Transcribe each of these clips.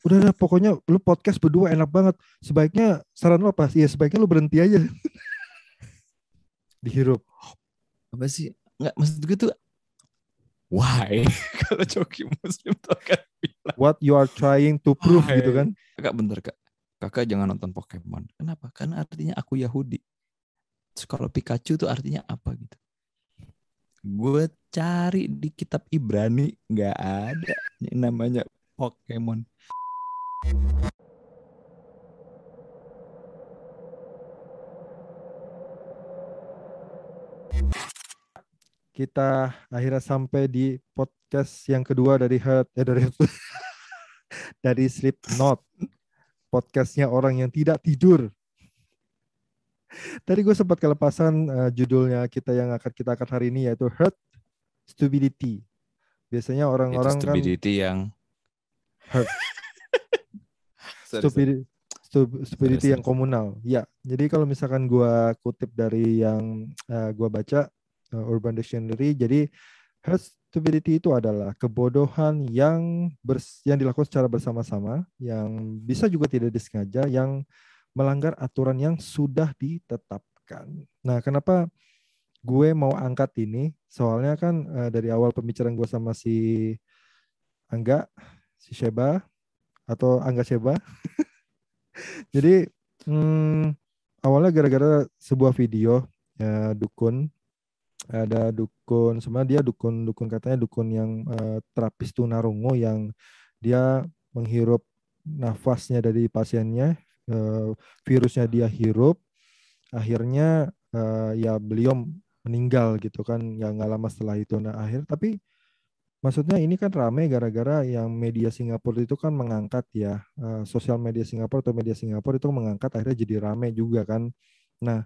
udah dah pokoknya lu podcast berdua enak banget. Sebaiknya saran lo apa ya sebaiknya lu berhenti aja. Dihirup. Apa sih? Nggak maksud gue tuh why? Kalau coki muslim tuh akan bilang. What you are trying to prove Why? gitu kan? Kakak bentar kak. Kakak jangan nonton Pokemon. Kenapa? Karena artinya aku Yahudi. Terus kalau Pikachu tuh artinya apa gitu? Gue cari di kitab Ibrani. Nggak ada. Yang namanya Pokemon kita akhirnya sampai di podcast yang kedua dari Heart eh dari dari Sleep Not podcastnya orang yang tidak tidur. Tadi gue sempat kelepasan eh, judulnya kita yang akan kita akan hari ini yaitu Heart Stupidity. Biasanya orang-orang kan stupidity yang Hurt. Sorry, sorry. stupidity Sorry, yang komunal. Ya jadi kalau misalkan gua kutip dari yang eh, gua baca eh, Urban Dictionary jadi herd stupidity itu adalah kebodohan yang bers yang dilakukan secara bersama-sama yang bisa juga tidak disengaja yang melanggar aturan yang sudah ditetapkan. Nah kenapa gue mau angkat ini? Soalnya kan eh, dari awal pembicaraan gue sama si Angga si Sheba atau Angga Sheba. Jadi hmm, awalnya gara-gara sebuah video ya, dukun. Ada dukun sebenarnya dia dukun dukun katanya dukun yang eh, terapis tunarungu yang dia menghirup nafasnya dari pasiennya eh, virusnya dia hirup. Akhirnya eh, ya beliau meninggal gitu kan ya nggak lama setelah itu. Nah akhir tapi maksudnya ini kan rame gara-gara yang media Singapura itu kan mengangkat ya eh, sosial media Singapura atau media Singapura itu mengangkat akhirnya jadi rame juga kan. Nah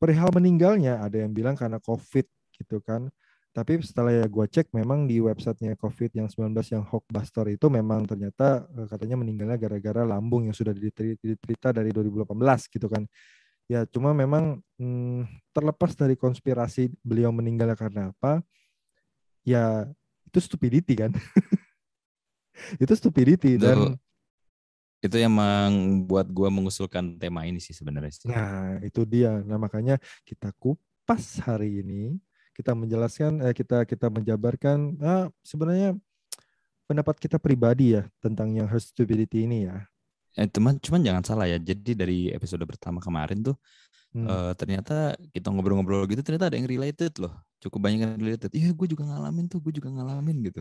perihal meninggalnya ada yang bilang karena COVID gitu kan. Tapi setelah ya gue cek memang di websitenya COVID yang 19 yang Hulkbuster itu memang ternyata eh, katanya meninggalnya gara-gara lambung yang sudah diteri- diterita dari 2018 gitu kan. Ya cuma memang hmm, terlepas dari konspirasi beliau meninggalnya karena apa ya itu stupidity kan itu stupidity Itu- dan itu yang membuat gua mengusulkan tema ini sih sebenarnya sih. Nah, itu dia. Nah, makanya kita kupas hari ini, kita menjelaskan eh, kita kita menjabarkan ah, sebenarnya pendapat kita pribadi ya tentang yang herd stupidity ini ya. Eh, teman cuman jangan salah ya. Jadi dari episode pertama kemarin tuh Hmm. eh, ternyata kita ngobrol-ngobrol gitu ternyata ada yang related loh. Cukup banyak yang related. Iya, gue juga ngalamin tuh, gue juga ngalamin gitu.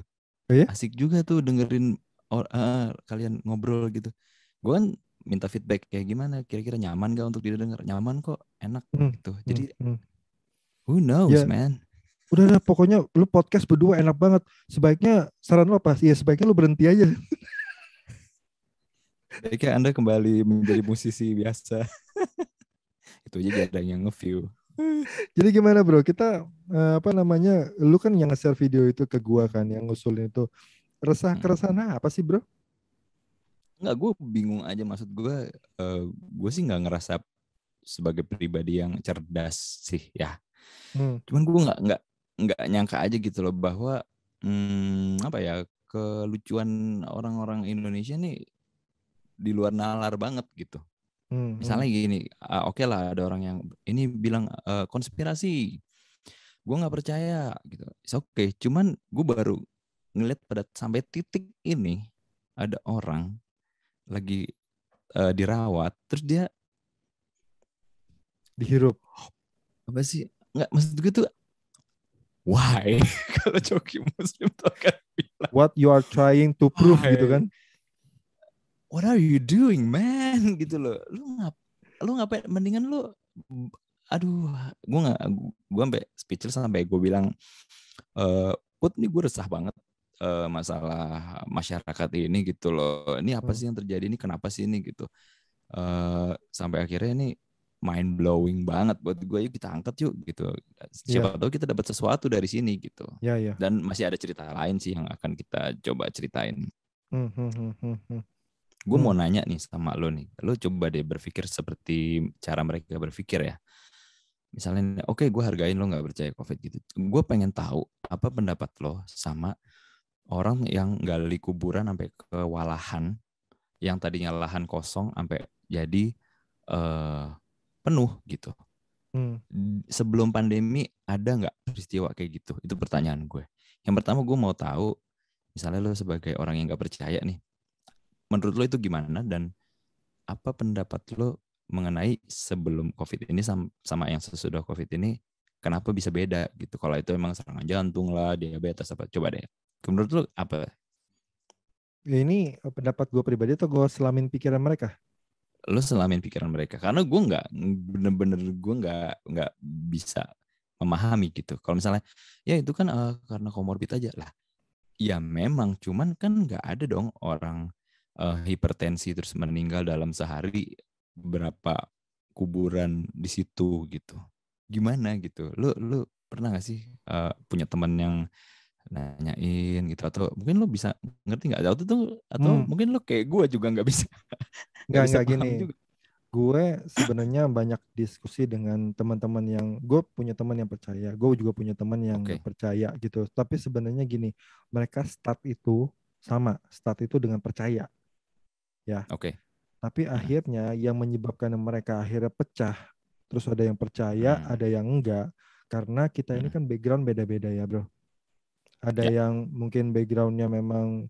Oh ya? Asik juga tuh dengerin or, eh, kalian ngobrol gitu. Gue kan minta feedback kayak gimana kira-kira nyaman gak untuk didengar nyaman kok enak Hmm, gitu jadi Hmm, hmm. who knows Ya. man Udah dah, pokoknya lu podcast berdua enak banget. Sebaiknya saran lo apa? Ya sebaiknya lu berhenti aja. Jika Anda kembali menjadi musisi biasa. Itu aja jarang yang nge-view. Jadi gimana bro? Kita eh, apa namanya? Lu kan yang nge-share video itu ke gua kan, yang ngusulin itu. Resah Hmm. keresahan apa sih bro? Enggak, gue bingung aja maksud gue. eh, gue sih nggak ngerasa sebagai pribadi yang cerdas sih ya. Hmm. Cuman gue nggak nggak nggak nyangka aja gitu loh bahwa hmm, apa ya kelucuan orang-orang Indonesia nih di luar nalar banget gitu. Hmm, Misalnya gini, ah, oke lah ada orang yang ini bilang eh, konspirasi, gue nggak percaya gitu. Oke, cuman gue baru ngeliat pada sampai titik ini ada orang lagi eh, dirawat, terus dia dihirup. apa sih? Nggak maksud gue tuh why kalau coki muslim tuh akan bilang What you are trying to prove Why? gitu kan? What are you doing man? Gitu loh. Lu ngap lu ngapain? Mendingan lu aduh gue nggak gue sampai speechless sampai gue bilang eh put nih gue resah banget eh, masalah masyarakat ini gitu loh. Ini apa Hmm. sih yang terjadi? Ini kenapa sih ini? Gitu. Eh sampai akhirnya ini mind blowing banget buat gue yuk kita angkat yuk gitu. Siapa tahu kita dapat sesuatu dari sini gitu. Ya ya. dan masih ada cerita lain sih yang akan kita coba ceritain. Hmm, hmm, hmm, hmm, hmm. Gue mau nanya nih sama lo nih, lo coba deh berpikir seperti cara mereka berpikir ya. Misalnya, oke gue hargain lo nggak percaya COVID gitu. Gue pengen tahu apa pendapat lo sama orang yang gali kuburan sampai kewalahan yang tadinya lahan kosong sampai jadi eh, penuh gitu. Hmm. Sebelum pandemi ada nggak peristiwa kayak gitu? Itu pertanyaan gue. Yang pertama gue mau tahu, misalnya lo sebagai orang yang nggak percaya nih, menurut lo itu gimana dan apa pendapat lo mengenai sebelum COVID ini sama yang sesudah COVID ini kenapa bisa beda gitu? Kalau itu emang serangan jantung lah, diabetes apa? Coba deh. Menurut lo apa? Ini pendapat gue pribadi atau gue selamin pikiran mereka? Lo selamin pikiran mereka karena gue nggak bener-bener gue nggak nggak bisa memahami gitu. Kalau misalnya ya itu kan uh, karena komorbid aja lah. Ya memang cuman kan nggak ada dong orang uh, hipertensi terus meninggal dalam sehari berapa kuburan di situ gitu. Gimana gitu? Lu lu pernah gak sih uh, punya teman yang nanyain gitu atau mungkin lo bisa ngerti nggak atau tuh atau hmm. mungkin lo kayak gue juga nggak bisa nggak nggak gini juga. gue sebenarnya banyak diskusi dengan teman-teman yang gue punya teman yang percaya gue juga punya teman yang okay. percaya gitu tapi sebenarnya gini mereka start itu sama start itu dengan percaya ya oke okay. tapi hmm. akhirnya yang menyebabkan mereka akhirnya pecah terus ada yang percaya hmm. ada yang enggak karena kita ini hmm. kan background beda-beda ya bro ada ya. yang mungkin backgroundnya memang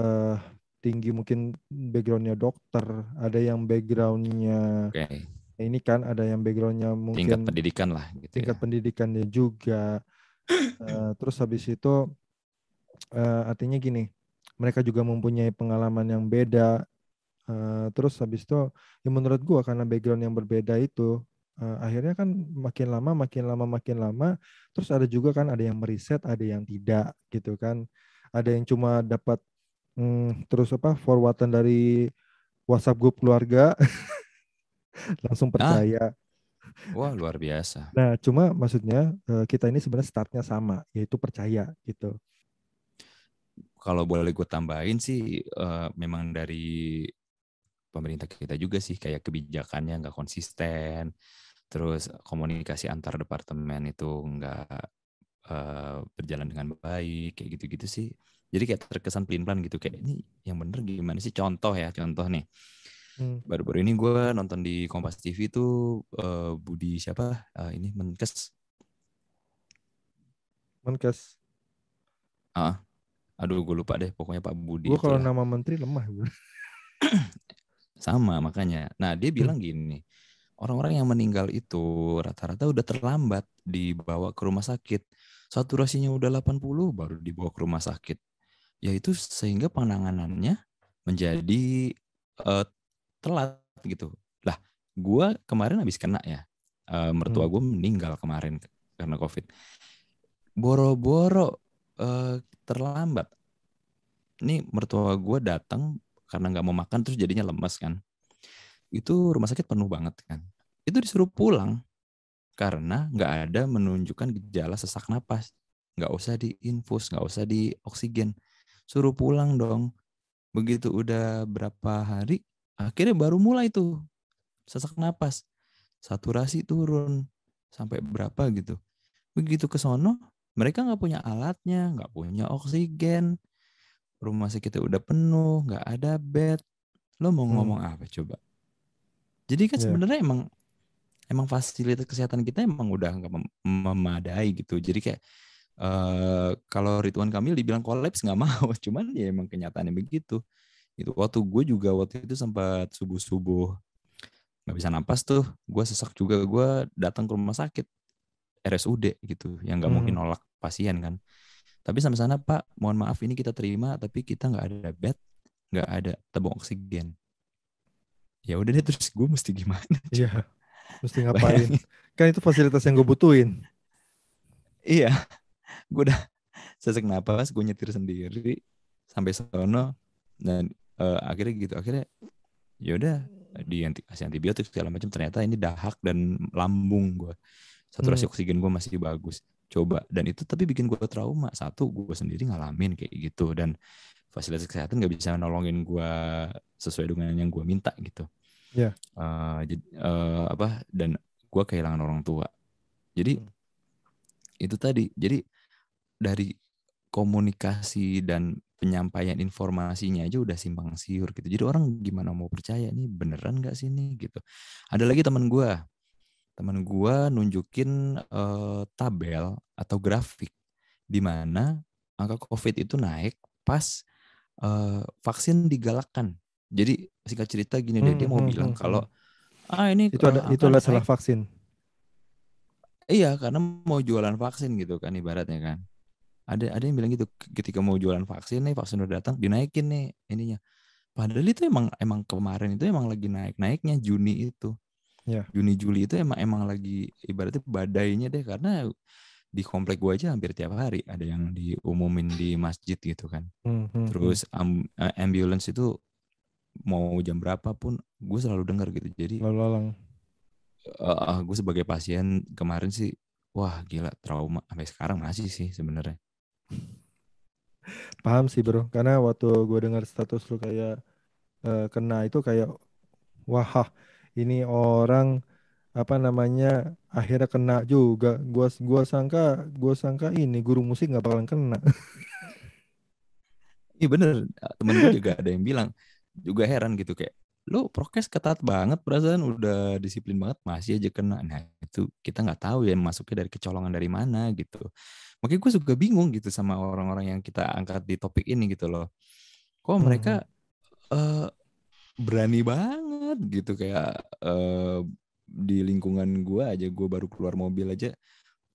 uh, tinggi mungkin backgroundnya dokter ada yang backgroundnya okay. ini kan ada yang backgroundnya mungkin tingkat pendidikan lah gitu tingkat ya. pendidikannya juga uh, terus habis itu uh, artinya gini mereka juga mempunyai pengalaman yang beda uh, terus habis itu ya menurut gua karena background yang berbeda itu uh, akhirnya kan makin lama makin lama makin lama terus ada juga kan ada yang meriset ada yang tidak gitu kan ada yang cuma dapat hmm, terus apa forwardan dari WhatsApp grup keluarga langsung percaya. Ah, wah luar biasa. Nah cuma maksudnya eh, kita ini sebenarnya startnya sama yaitu percaya gitu. Kalau boleh gue tambahin sih uh, memang dari pemerintah kita juga sih kayak kebijakannya nggak konsisten terus komunikasi antar departemen itu nggak uh, berjalan dengan baik kayak gitu-gitu sih. Jadi kayak terkesan pelin-pelan gitu kayak ini yang bener gimana sih? Contoh ya contoh nih. Hmm. baru-baru ini gue nonton di Kompas TV itu uh, Budi siapa? Uh, ini Menkes. Menkes. Ah aduh gue lupa deh pokoknya Pak Budi gue kalau nama menteri lemah sama makanya nah dia bilang hmm. gini orang-orang yang meninggal itu rata-rata udah terlambat dibawa ke rumah sakit. Saturasinya udah 80 baru dibawa ke rumah sakit. Yaitu sehingga penanganannya menjadi uh, telat gitu. Lah, gua kemarin habis kena ya. Uh, mertua hmm. gue meninggal kemarin karena Covid. Boro-boro uh, terlambat. Ini mertua gue datang karena nggak mau makan terus jadinya lemas kan itu rumah sakit penuh banget kan. Itu disuruh pulang karena nggak ada menunjukkan gejala sesak napas. Nggak usah diinfus, nggak usah di oksigen. Suruh pulang dong. Begitu udah berapa hari, akhirnya baru mulai tuh sesak napas. Saturasi turun sampai berapa gitu. Begitu ke sono, mereka nggak punya alatnya, nggak punya oksigen. Rumah sakitnya udah penuh, nggak ada bed. Lo mau hmm. ngomong apa coba? Jadi kan yeah. sebenarnya emang emang fasilitas kesehatan kita emang udah nggak mem memadai gitu. Jadi kayak uh, kalau Ridwan Kamil dibilang kolaps nggak mau, cuman ya emang kenyataannya begitu. Itu waktu gue juga waktu itu sempat subuh subuh nggak bisa napas tuh, gue sesak juga, gue datang ke rumah sakit RSUD gitu, yang nggak hmm. mungkin nolak pasien kan. Tapi sampai sana Pak, mohon maaf ini kita terima, tapi kita nggak ada bed, nggak ada tabung oksigen. Ya udah deh terus gue mesti gimana? Iya mesti ngapain? Kan itu fasilitas yang gue butuhin. Iya gue udah sesak napas gue nyetir sendiri sampai sono dan uh, akhirnya gitu akhirnya ya udah di anti kasih antibiotik segala macam ternyata ini dahak dan lambung gue saturasi hmm. oksigen gue masih bagus coba dan itu tapi bikin gue trauma satu gue sendiri ngalamin kayak gitu dan fasilitas kesehatan nggak bisa nolongin gue sesuai dengan yang gue minta gitu. Ya. Yeah. Uh, jadi uh, apa dan gue kehilangan orang tua. Jadi hmm. itu tadi. Jadi dari komunikasi dan penyampaian informasinya aja udah simpang siur gitu. Jadi orang gimana mau percaya nih beneran nggak sih nih gitu. Ada lagi teman gue, teman gue nunjukin uh, tabel atau grafik di mana angka COVID itu naik pas uh, vaksin digalakkan. Jadi singkat cerita gini deh, dia mau Hmm, hmm, bilang hmm, kalau hmm. ah ini Itu ada itu apa adalah salah naik vaksin. Iya, karena mau jualan vaksin gitu kan ibaratnya kan. Ada ada yang bilang gitu ketika mau jualan vaksin nih, vaksin udah datang dinaikin nih ininya. Padahal itu emang emang kemarin itu emang lagi naik-naiknya Juni itu. Ya. Juni Juli itu emang emang lagi ibaratnya badainya deh karena di komplek gua aja hampir tiap hari ada yang diumumin di masjid gitu kan. Hmm, hmm. Terus eh, ambulance itu mau jam berapa pun gue selalu dengar gitu. Jadi lalu lalang. gue sebagai pasien kemarin sih wah gila trauma sampai sekarang masih sih sebenarnya. Paham sih bro, karena waktu gue dengar status lu kayak eh, kena itu kayak wah ini orang apa namanya akhirnya kena juga. Gua gua sangka gua sangka ini guru musik nggak bakalan kena. Iya bener, temen gue juga ada yang bilang juga heran gitu kayak lo prokes ketat banget perasaan udah disiplin banget masih aja kena. Nah itu kita nggak tahu ya masuknya dari kecolongan dari mana gitu. Makanya gue juga bingung gitu sama orang-orang yang kita angkat di topik ini gitu loh. Kok Hmm, mereka eh, berani banget gitu kayak eh, di lingkungan gue aja gue baru keluar mobil aja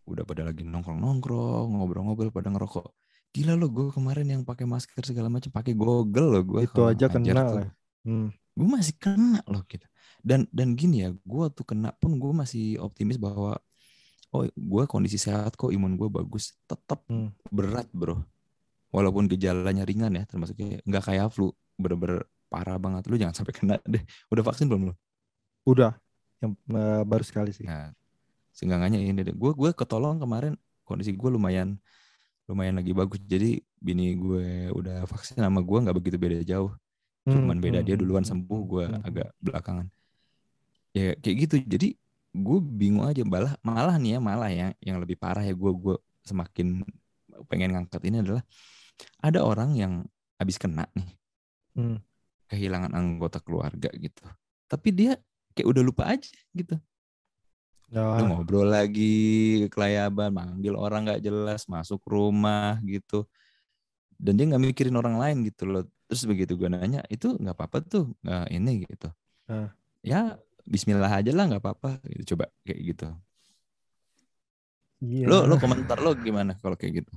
udah pada lagi nongkrong-nongkrong ngobrol-ngobrol pada ngerokok gila lo gue kemarin yang pakai masker segala macam pakai goggle lo gue itu aja kena. Hmm. gue masih kena loh gitu dan dan gini ya gue tuh kena pun gue masih optimis bahwa oh gue kondisi sehat kok imun gue bagus tetap Hmm. berat bro walaupun gejalanya ringan ya termasuk kayak nggak kayak flu bener-bener parah banget. Lu jangan sampai kena deh. Udah vaksin belum lu? Udah, yang eh, baru sekali sih. nah seenggaknya ini deh. Gue gue ketolong kemarin. Kondisi gue lumayan lumayan lagi bagus. Jadi bini gue udah vaksin sama gue nggak begitu beda jauh. Cuman Hmm, beda hmm, dia hmm, duluan sembuh gue agak belakangan. Ya kayak gitu. Jadi gue bingung aja. Malah malah nih ya malah ya. Yang lebih parah ya gue gue semakin pengen ngangkat ini adalah ada orang yang habis kena nih. Hmm. Kehilangan anggota keluarga gitu. Tapi dia kayak udah lupa aja gitu. Nah, Lu ngobrol lagi kelayaban manggil orang nggak jelas masuk rumah gitu. Dan dia nggak mikirin orang lain gitu loh. Terus begitu gue nanya itu nggak apa-apa tuh nggak ini gitu. Ah. ya Bismillah aja lah nggak apa-apa gitu. Coba kayak gitu. Iya. lo lo komentar lo gimana kalau kayak gitu?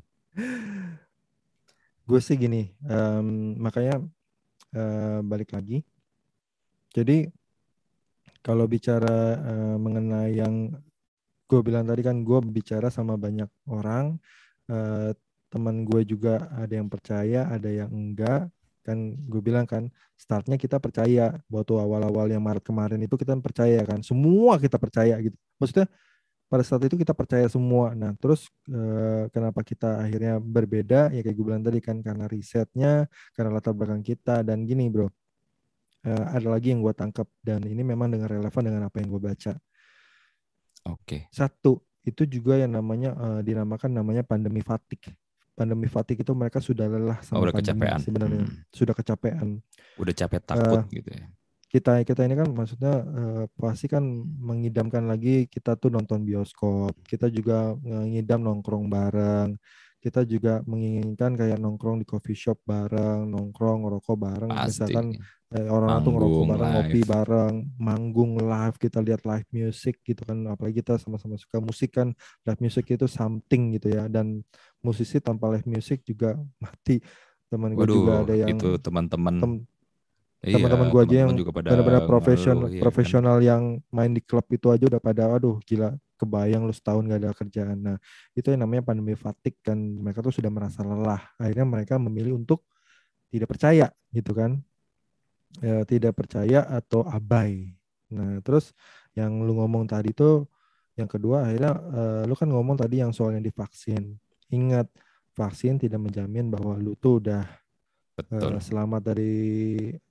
Gue sih gini, em, makanya eh, balik lagi. Jadi kalau bicara eh, mengenai yang gue bilang tadi kan gue bicara sama banyak orang, eh, teman gue juga ada yang percaya, ada yang enggak. Kan gue bilang kan startnya kita percaya waktu awal-awal yang Maret kemarin itu kita percaya kan, semua kita percaya gitu. Maksudnya pada saat itu kita percaya semua. Nah, terus eh, kenapa kita akhirnya berbeda? Ya kayak gue bilang tadi kan karena risetnya, karena latar belakang kita dan gini, bro. Eh, ada lagi yang gue tangkap dan ini memang dengan relevan dengan apa yang gue baca. oke Satu, itu juga yang namanya eh, dinamakan namanya pandemi fatigue. Pandemi fatigue itu mereka sudah lelah oh, sama udah pandemi kecapean sebenarnya, Hmm. sudah kecapean. udah capek takut gitu ya kita kita ini kan maksudnya eh, pasti kan mengidamkan lagi kita tuh nonton bioskop kita juga ngidam nongkrong bareng kita juga menginginkan kayak nongkrong di coffee shop bareng nongkrong ngerokok bareng pasti misalkan eh, orang tuh ngerokok bareng ngopi live. bareng manggung live kita lihat live music gitu kan apalagi kita sama-sama suka musik kan live music itu something gitu ya dan musisi tanpa live music juga mati teman gue juga ada yang itu teman-teman tem- iya, teman-teman gua aja yang benar-benar profesional iya kan? profesional yang main di klub itu aja udah pada aduh gila kebayang lu setahun gak ada kerjaan. Nah itu yang namanya pandemi fatigue kan. Mereka tuh sudah merasa lelah. Akhirnya mereka memilih untuk tidak percaya gitu kan? Ya, tidak percaya atau abai. Nah terus yang lu ngomong tadi tuh yang kedua akhirnya eh, lu kan ngomong tadi yang soal yang divaksin. Ingat vaksin tidak menjamin bahwa lu tuh udah betul eh, selamat dari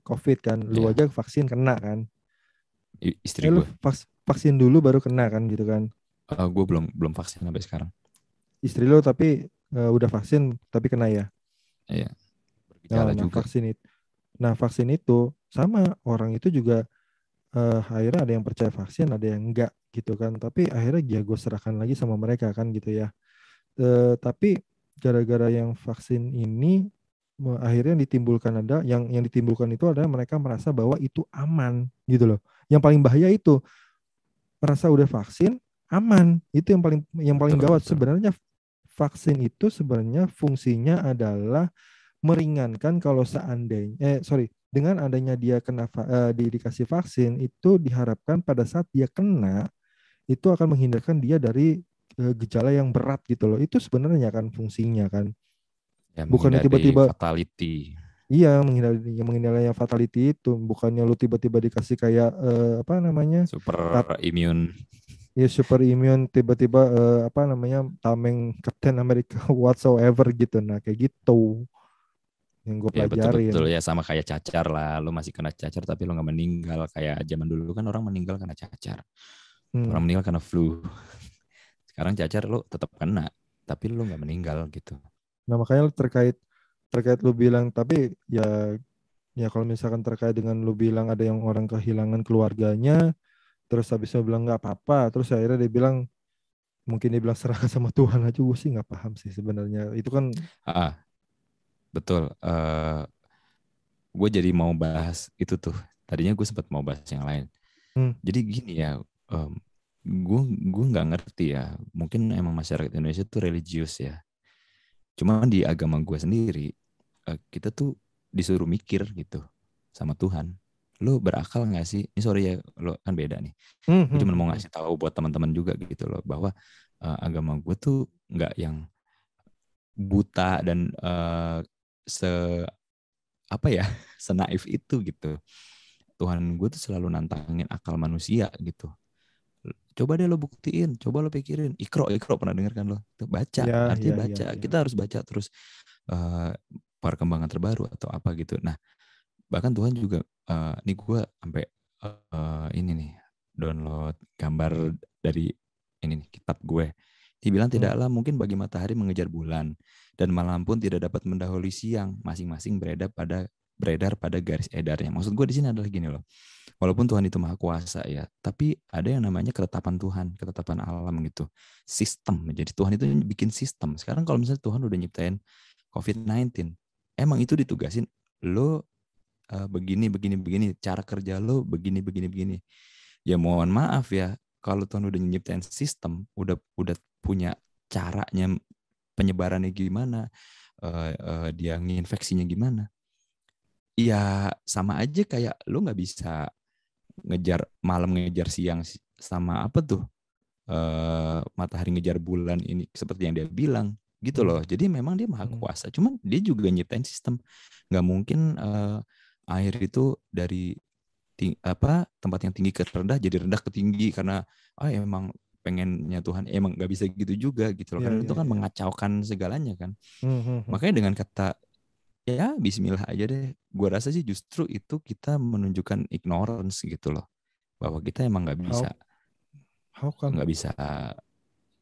COVID kan. Lu Iya. aja vaksin kena kan. I- istri Eh, lu gue vaks- vaksin dulu baru kena kan gitu kan. gue belum belum vaksin sampai sekarang Istri lu tapi eh, udah vaksin tapi kena ya. Iya. gejala nah, juga. vaksin itu, nah vaksin itu sama orang itu juga uh, akhirnya ada yang percaya vaksin, ada yang enggak gitu kan. Tapi akhirnya ya gue serahkan lagi sama mereka kan gitu ya. Uh, tapi gara-gara yang vaksin ini akhirnya ditimbulkan ada yang yang ditimbulkan itu adalah mereka merasa bahwa itu aman gitu loh. Yang paling bahaya itu merasa udah vaksin aman. Itu yang paling yang paling gawat. sebenarnya vaksin itu sebenarnya fungsinya adalah meringankan kalau seandainya eh sorry dengan adanya dia kena uh, di, dikasih vaksin itu diharapkan pada saat dia kena itu akan menghindarkan dia dari uh, gejala yang berat gitu loh. Itu sebenarnya kan fungsinya kan ya, bukannya tiba-tiba fatality Iya, menghindari yang menghindari yang fatality itu bukannya lu tiba-tiba dikasih kayak uh, apa namanya? super immune. Iya, super immune tiba-tiba uh, apa namanya? tameng Captain America whatsoever gitu. Nah, kayak gitu. Yang gue ya, pelajarin. Betul, betul ya sama kayak cacar lah. Lu masih kena cacar tapi lu nggak meninggal kayak zaman dulu kan orang meninggal karena cacar. Hmm. Orang meninggal karena flu. Sekarang cacar lu tetap kena tapi lu nggak meninggal gitu. Nah, makanya terkait terkait lu bilang tapi ya ya kalau misalkan terkait dengan lu bilang ada yang orang kehilangan keluarganya terus habisnya bilang nggak apa-apa terus akhirnya dia bilang mungkin dia bilang serahkan sama Tuhan aja gue sih nggak paham sih sebenarnya. Itu kan ah betul. Uh, eh, gue jadi mau bahas itu tuh. Tadinya gue sempat mau bahas yang lain. Hmm. jadi gini ya um, gue gue nggak ngerti ya. Mungkin emang masyarakat Indonesia tuh religius ya Cuma di agama gue sendiri, eh, kita tuh disuruh mikir gitu sama Tuhan. Lo berakal gak sih? Ini sorry ya, lo kan beda nih. Mm-hmm. Cuma mau ngasih tahu buat teman-teman juga gitu loh, bahwa uh, agama gue tuh nggak yang buta dan uh, se apa ya senaif itu gitu. Tuhan gue tuh selalu nantangin akal manusia gitu coba deh lo buktiin, coba lo pikirin. Ikro, ikro pernah dengar kan lo? Baca, ya, artinya ya, baca. Ya, ya. Kita harus baca terus uh, perkembangan terbaru atau apa gitu. Nah, bahkan Tuhan juga, uh, nih gue sampai uh, ini nih download gambar dari ini nih kitab gue. Dibilang hmm. tidaklah mungkin bagi matahari mengejar bulan dan malam pun tidak dapat mendahului siang, masing-masing beredar pada beredar pada garis edarnya. Maksud gue di sini adalah gini loh walaupun Tuhan itu maha kuasa ya, tapi ada yang namanya ketetapan Tuhan, ketetapan alam gitu. Sistem. Jadi Tuhan itu bikin sistem. Sekarang kalau misalnya Tuhan udah nyiptain COVID-19, emang itu ditugasin lo uh, begini begini begini, cara kerja lo begini begini begini. Ya mohon maaf ya, kalau Tuhan udah nyiptain sistem, udah udah punya caranya penyebarannya gimana, uh, uh, dia nginfeksinya gimana ya sama aja kayak lo nggak bisa ngejar malam ngejar siang sama apa tuh uh, matahari ngejar bulan ini seperti yang dia bilang gitu loh hmm. jadi memang dia maha hmm. kuasa cuman dia juga nyiptain sistem nggak mungkin uh, air itu dari ting apa tempat yang tinggi ke rendah jadi rendah ke tinggi karena ah ya emang pengennya Tuhan emang nggak bisa gitu juga gitu loh ya, karena ya, itu kan ya. mengacaukan segalanya kan hmm, hmm, hmm. makanya dengan kata ya Bismillah aja deh. Gue rasa sih justru itu kita menunjukkan ignorance gitu loh, bahwa kita emang nggak bisa, how, how nggak bisa,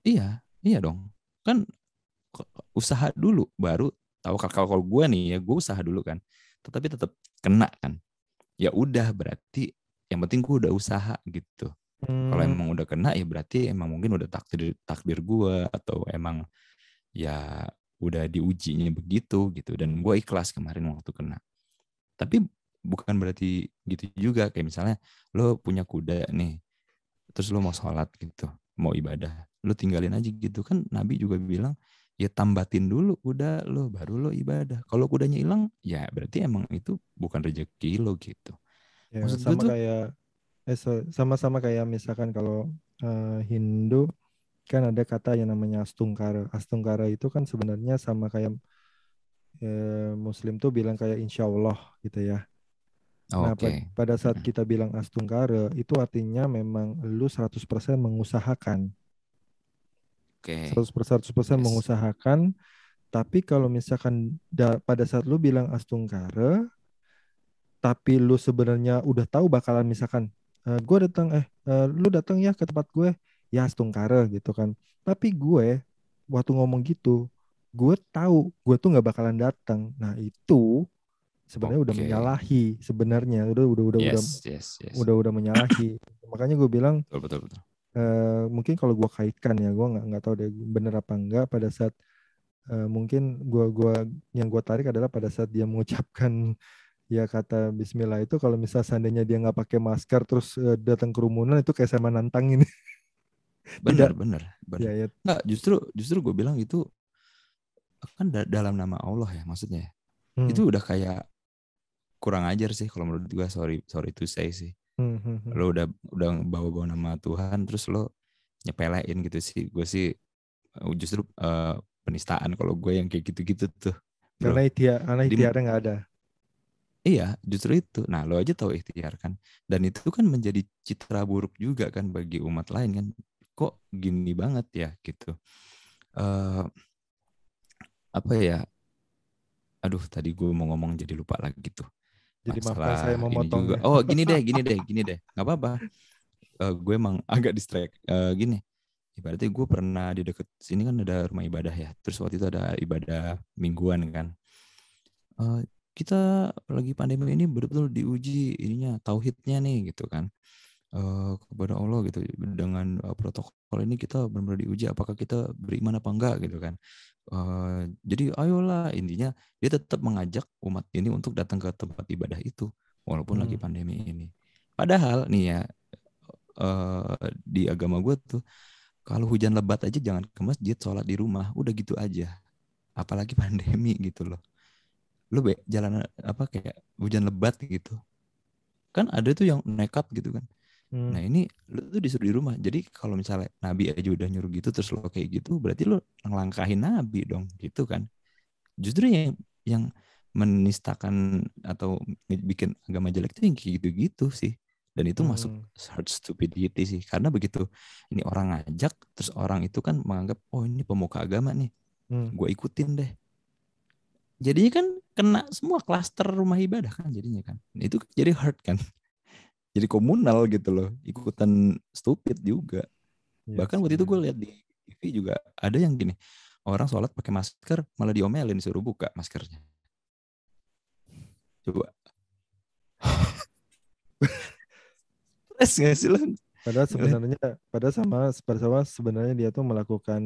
iya, iya dong. Kan usaha dulu baru tahu kalau kalau gue nih ya gue usaha dulu kan, tetapi tetap kena kan. Ya udah berarti yang penting gue udah usaha gitu. Hmm. Kalau emang udah kena ya berarti emang mungkin udah takdir takdir gue atau emang ya udah diujinya begitu gitu. Dan gue ikhlas kemarin waktu kena. Tapi bukan berarti gitu juga. Kayak misalnya lo punya kuda nih terus lo mau sholat gitu. Mau ibadah. Lo tinggalin aja gitu. Kan Nabi juga bilang ya tambatin dulu kuda lo baru lo ibadah. Kalau kudanya hilang ya berarti emang itu bukan rezeki lo gitu. Ya, Maksud sama tuh, kayak eh sama-sama kayak misalkan kalau uh, Hindu kan ada kata yang namanya astungkara. Astungkara itu kan sebenarnya sama kayak eh, Muslim tuh bilang kayak insya Allah gitu ya. Oh, nah, okay. pada saat kita bilang astungkara itu artinya memang lu 100% mengusahakan. Oke. Okay. 100% 100% yes. mengusahakan. Tapi kalau misalkan da, pada saat lu bilang astungkara tapi lu sebenarnya udah tahu bakalan misalkan uh, eh, gue datang eh uh, lu datang ya ke tempat gue ya Stungkare gitu kan. Tapi gue waktu ngomong gitu, gue tahu gue tuh nggak bakalan datang. Nah itu sebenarnya udah Oke. menyalahi sebenarnya udah udah udah udah yes, yes, yes. udah udah menyalahi makanya gue bilang Betul, betul, betul. eh, mungkin kalau gue kaitkan ya gue nggak nggak tahu deh bener apa enggak pada saat eh, mungkin gua gua yang gue tarik adalah pada saat dia mengucapkan ya kata Bismillah itu kalau misal seandainya dia nggak pakai masker terus eh, datang kerumunan itu kayak sama nantangin Benar, benar, benar. ya ya Nggak, justru justru gue bilang itu kan da- dalam nama Allah ya maksudnya. Hmm, Itu udah kayak kurang ajar sih kalau menurut gue sorry sorry to say sih. hmm, hmm, hmm. Lo udah udah bawa-bawa nama Tuhan terus lo nyepelein gitu sih. Gue sih eh, justru eh, penistaan kalau gue yang kayak gitu-gitu tuh. Bro. karena ikhtiar karena ikhtiarnya nggak ada Iya, justru itu. Nah, lo aja tahu ikhtiar kan. Dan itu kan menjadi citra buruk juga kan bagi umat lain kan. Kok gini banget ya gitu. eh apa ya? Aduh, tadi gue mau ngomong jadi lupa lagi tuh. jadi Masalah saya memotong juga. Oh, gini deh, gini deh, gini deh. Nggak apa-apa. Eh, gue emang agak distract. Eh, gini, ibaratnya gue pernah di deket sini kan ada rumah ibadah ya. Terus waktu itu ada ibadah mingguan kan. Eh, kita lagi pandemi ini betul-betul diuji ininya tauhidnya nih gitu kan. Eh, kepada Allah gitu dengan eh, protokol ini kita benar-benar diuji apakah kita beriman apa enggak gitu kan. Eh, jadi ayolah intinya dia tetap mengajak umat ini untuk datang ke tempat ibadah itu walaupun lagi Hmm. pandemi ini. Padahal nih ya eh, di agama gue tuh kalau hujan lebat aja jangan ke masjid sholat di rumah udah gitu aja. Apalagi pandemi gitu loh. Lu be jalan apa kayak hujan lebat gitu. Kan ada tuh yang nekat gitu kan. Hmm, Nah ini lu tuh disuruh di rumah. Jadi kalau misalnya Nabi aja udah nyuruh gitu terus lo kayak gitu, berarti lu ngelangkahin Nabi dong, gitu kan? Justru yang yang menistakan atau bikin agama jelek itu yang kayak gitu-gitu sih. Dan itu masuk hmm, hard stupidity sih. Karena begitu ini orang ngajak, terus orang itu kan menganggap oh ini pemuka agama nih, hmm. gue ikutin deh. Jadinya kan kena semua klaster rumah ibadah kan jadinya kan. Itu jadi hurt kan. Jadi komunal gitu loh, ikutan stupid juga. Iya Bahkan waktu itu gue lihat di TV juga ada yang gini, orang sholat pakai masker malah diomelin disuruh buka maskernya. Coba. Stres gak sih lo? Padahal sebenarnya, padahal sama, pada sama sebenarnya dia tuh melakukan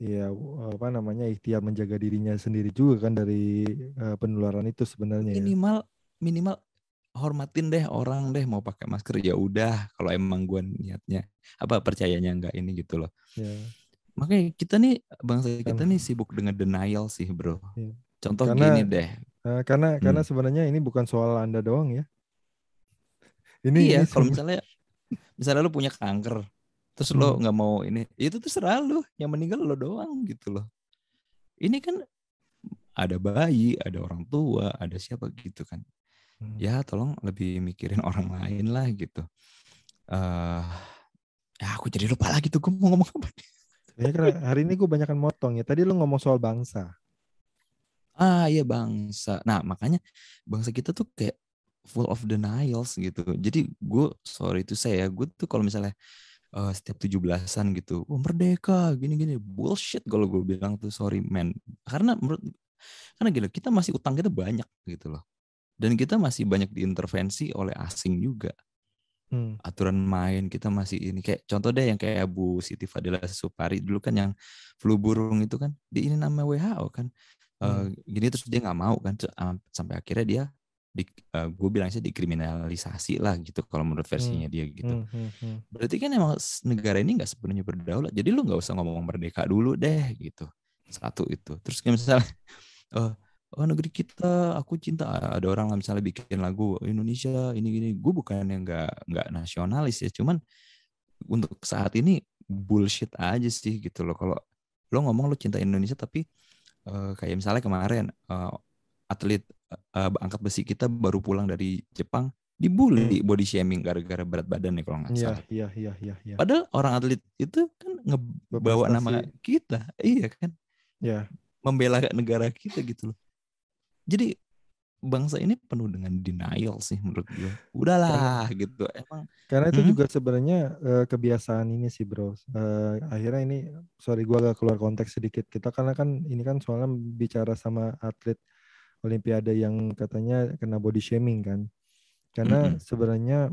ya apa namanya ikhtiar menjaga dirinya sendiri juga kan dari eh, penularan itu sebenarnya ya. Minimal minimal hormatin deh orang deh mau pakai masker ya udah kalau emang gue niatnya apa percayanya nggak ini gitu loh. Ya. Makanya kita nih bangsa kita nih sibuk dengan denial sih bro. Iya. Contoh Karena- gini deh, Eh, karena karena Hmm. sebenarnya ini bukan soal anda doang ya. Ini iya ini kalau misalnya misalnya lu punya kanker terus lo Hmm. nggak mau ini ya itu terserah lu yang meninggal lo doang gitu loh ini kan ada bayi ada orang tua ada siapa gitu kan. Ya tolong lebih mikirin orang lain lah gitu. Eh ya aku jadi lupa lagi tuh gue mau ngomong apa karena hari ini gue banyakkan motong ya. Tadi lu ngomong soal bangsa. ah iya bangsa. Nah makanya bangsa kita tuh kayak full of denials gitu. Jadi gue sorry itu saya gue tuh kalau misalnya eh, setiap 17-an gitu wah merdeka gini-gini. Bullshit kalau gue bilang tuh sorry man. Karena menurut karena gila kita masih utang kita banyak gitu loh dan kita masih banyak diintervensi oleh asing juga. Hmm. aturan main kita masih ini. Kayak contoh deh yang kayak Bu Siti Fadila Supari dulu kan yang flu burung itu kan di ini nama WHO kan. Eh, Hmm. gini terus dia nggak mau kan. Sampai akhirnya dia di gue bilang sih dikriminalisasi lah gitu kalau menurut versinya dia gitu. Hmm, hmm, hmm. berarti kan emang negara ini nggak sepenuhnya berdaulat. Jadi lu nggak usah ngomong merdeka dulu deh gitu. Satu itu. Terus kayak misalnya eh oh negeri kita aku cinta. Ada orang lah misalnya bikin lagu Indonesia ini gini. Gue bukan yang nggak nggak nasionalis ya. Cuman untuk saat ini bullshit aja sih gitu loh. Kalau lo ngomong lo cinta Indonesia tapi eh, kayak misalnya kemarin eh, atlet eh, angkat besi kita baru pulang dari Jepang dibully body shaming gara-gara berat badan nih kalau nggak Iya, salah. iya, iya, iya, iya. Padahal orang atlet itu kan ngebawa nama kita, iya kan, Ya, membela negara kita gitu loh. Jadi bangsa ini penuh dengan denial sih menurut gue. Udahlah gitu, emang karena itu Hmm. juga sebenarnya eh, kebiasaan ini sih, Bro. Eh, akhirnya ini sorry gua agak keluar konteks sedikit. Kita karena kan ini kan soalnya bicara sama atlet Olimpiade yang katanya kena body shaming kan. Karena Mm-mm. sebenarnya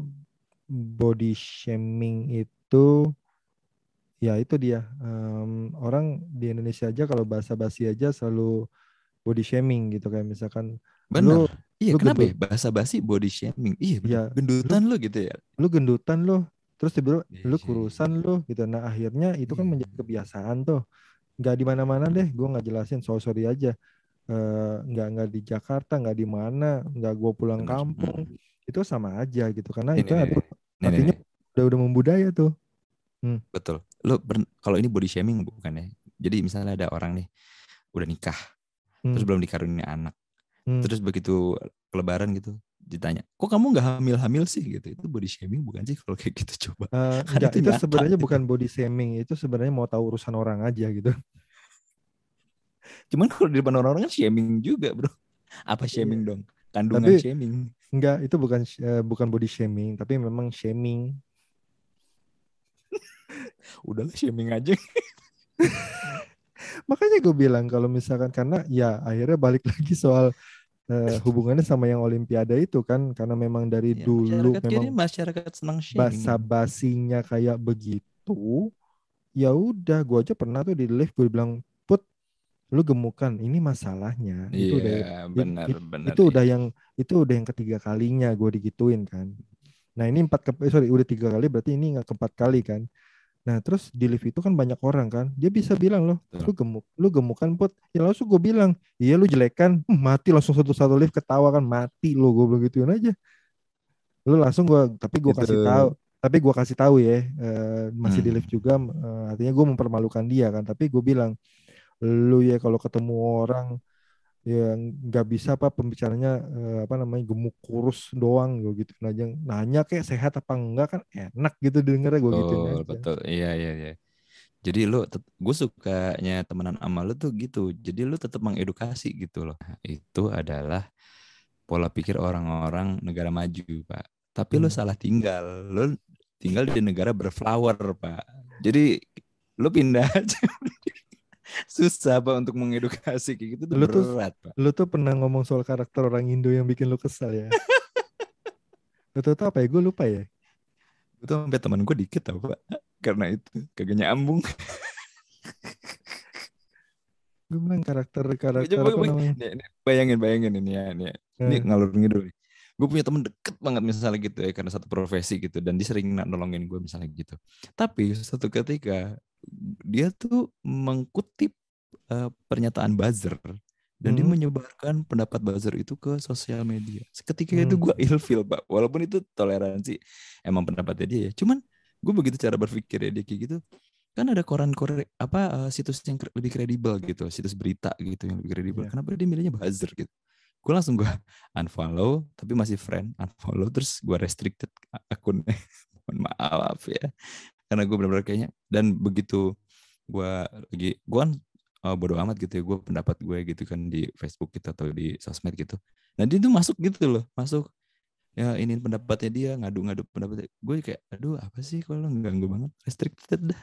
body shaming itu ya itu dia Em, orang di Indonesia aja kalau bahasa basi aja selalu body shaming gitu kayak misalkan Bener. lu iya, lu kenapa gendut. ya? Bahasa basi body shaming. Iya, bener. Iya, gendutan lu gitu ya. lu gendutan lu terus tiba Iya, lu iya, kurusan lu gitu nah akhirnya itu kan Iya. menjadi kebiasaan tuh nggak di mana-mana deh gue nggak jelasin sorry sorry aja Eh, nggak nggak di Jakarta nggak di mana nggak gue pulang Bener. kampung itu sama aja gitu karena Nih, itu nih, nih, artinya nih. udah udah membudaya tuh Betul. Lu kalau ini body shaming bukan ya? Jadi misalnya ada orang nih udah nikah, Hmm, terus belum dikaruniai anak, hmm. terus begitu lebaran gitu ditanya, kok kamu nggak hamil-hamil sih gitu? Itu body shaming bukan sih kalau kayak gitu coba? Kan enggak, itu itu nyata sebenarnya gitu. bukan body shaming, itu sebenarnya mau tahu urusan orang aja gitu. Cuman kalau di depan orang-orang kan shaming juga bro. Apa shaming dong? Kandungan Tapi- shaming. Enggak, itu bukan eh, bukan body shaming, tapi memang shaming. Udahlah shaming aja. Makanya gue bilang kalau misalkan karena ya akhirnya balik lagi soal eh, hubungannya sama yang Olimpiade itu kan karena memang dari Ya, dulu masyarakat memang masyarakat senang basa basinya kayak begitu. Ya udah, gue aja pernah tuh di lift gue bilang, "Put, lu gemukan, ini masalahnya." Itu udah Iya, benar, it- benar. itu udah yang itu udah yang ketiga kalinya gue digituin kan. Nah ini empat ke, eh, sorry udah tiga kali berarti ini nggak keempat kali kan. Nah terus di lift itu kan banyak orang kan, dia bisa bilang loh, lu gemuk, lu gemukan put. Ya langsung gue bilang, iya lu jelek kan, Hmm, mati langsung satu satu lift ketawa kan mati lo gue bilang gituin aja. Lu langsung gue, tapi gue kasih Itu- tahu, tapi gue kasih tahu ya, eh, masih di Hmm. lift juga, eh, artinya gue mempermalukan dia kan. Tapi gue bilang, lu ya kalau ketemu orang yang nggak bisa apa pembicaranya eh, apa namanya gemuk kurus doang gue gitu aja nanya kayak sehat apa enggak kan enak gitu dengernya gue Betul, aja betul. Iya, iya, iya. Jadi lu, gue sukanya temenan sama lu tuh gitu. Jadi lu tetap mengedukasi gitu loh. Nah, itu adalah pola pikir orang-orang negara maju, Pak. Tapi lu Hmm. salah tinggal. Lu tinggal di negara berflower, Pak. Jadi lu pindah aja. Susah, Pak, untuk mengedukasi kayak gitu tuh Lu tuh- berat, Pak. lu tuh pernah ngomong soal karakter orang Indo yang bikin lu kesal ya lu tau apa ya gue lupa ya Itu sampai teman gue dikit tau, Pak. Karena itu kagak nyambung. gue bilang karakter karakter Coba- apa namanya bayangin, bayangin ini ya. Nih, Ini Eh, ngalur ngidul. Gue punya temen deket banget misalnya gitu ya karena satu profesi gitu dan dia sering nolongin gue misalnya gitu. Tapi suatu ketika dia tuh mengkutip eh, pernyataan buzzer dan dia Hmm. menyebarkan pendapat buzzer itu ke sosial media. Seketika itu Hmm. gue ilfil pak, walaupun itu toleransi emang pendapatnya dia ya. Cuman gue begitu cara berpikir ya dia kayak gitu. Kan ada koran koran apa eh, situs yang lebih kredibel gitu, situs berita gitu yang lebih kredibel. Iya. Kenapa dia milihnya buzzer gitu? Gue langsung gue unfollow tapi masih friend unfollow terus gue restricted akunnya. Mohon maaf ya. Karena gue benar-benar kayaknya dan begitu gue lagi gue kan uh, bodo amat gitu ya gue pendapat gue gitu kan di Facebook gitu atau di sosmed gitu. Nah dia tuh masuk gitu loh masuk. Ya ini pendapatnya dia ngadu-ngadu pendapatnya. Gue kayak aduh apa sih kalau ganggu banget? Restricted dah.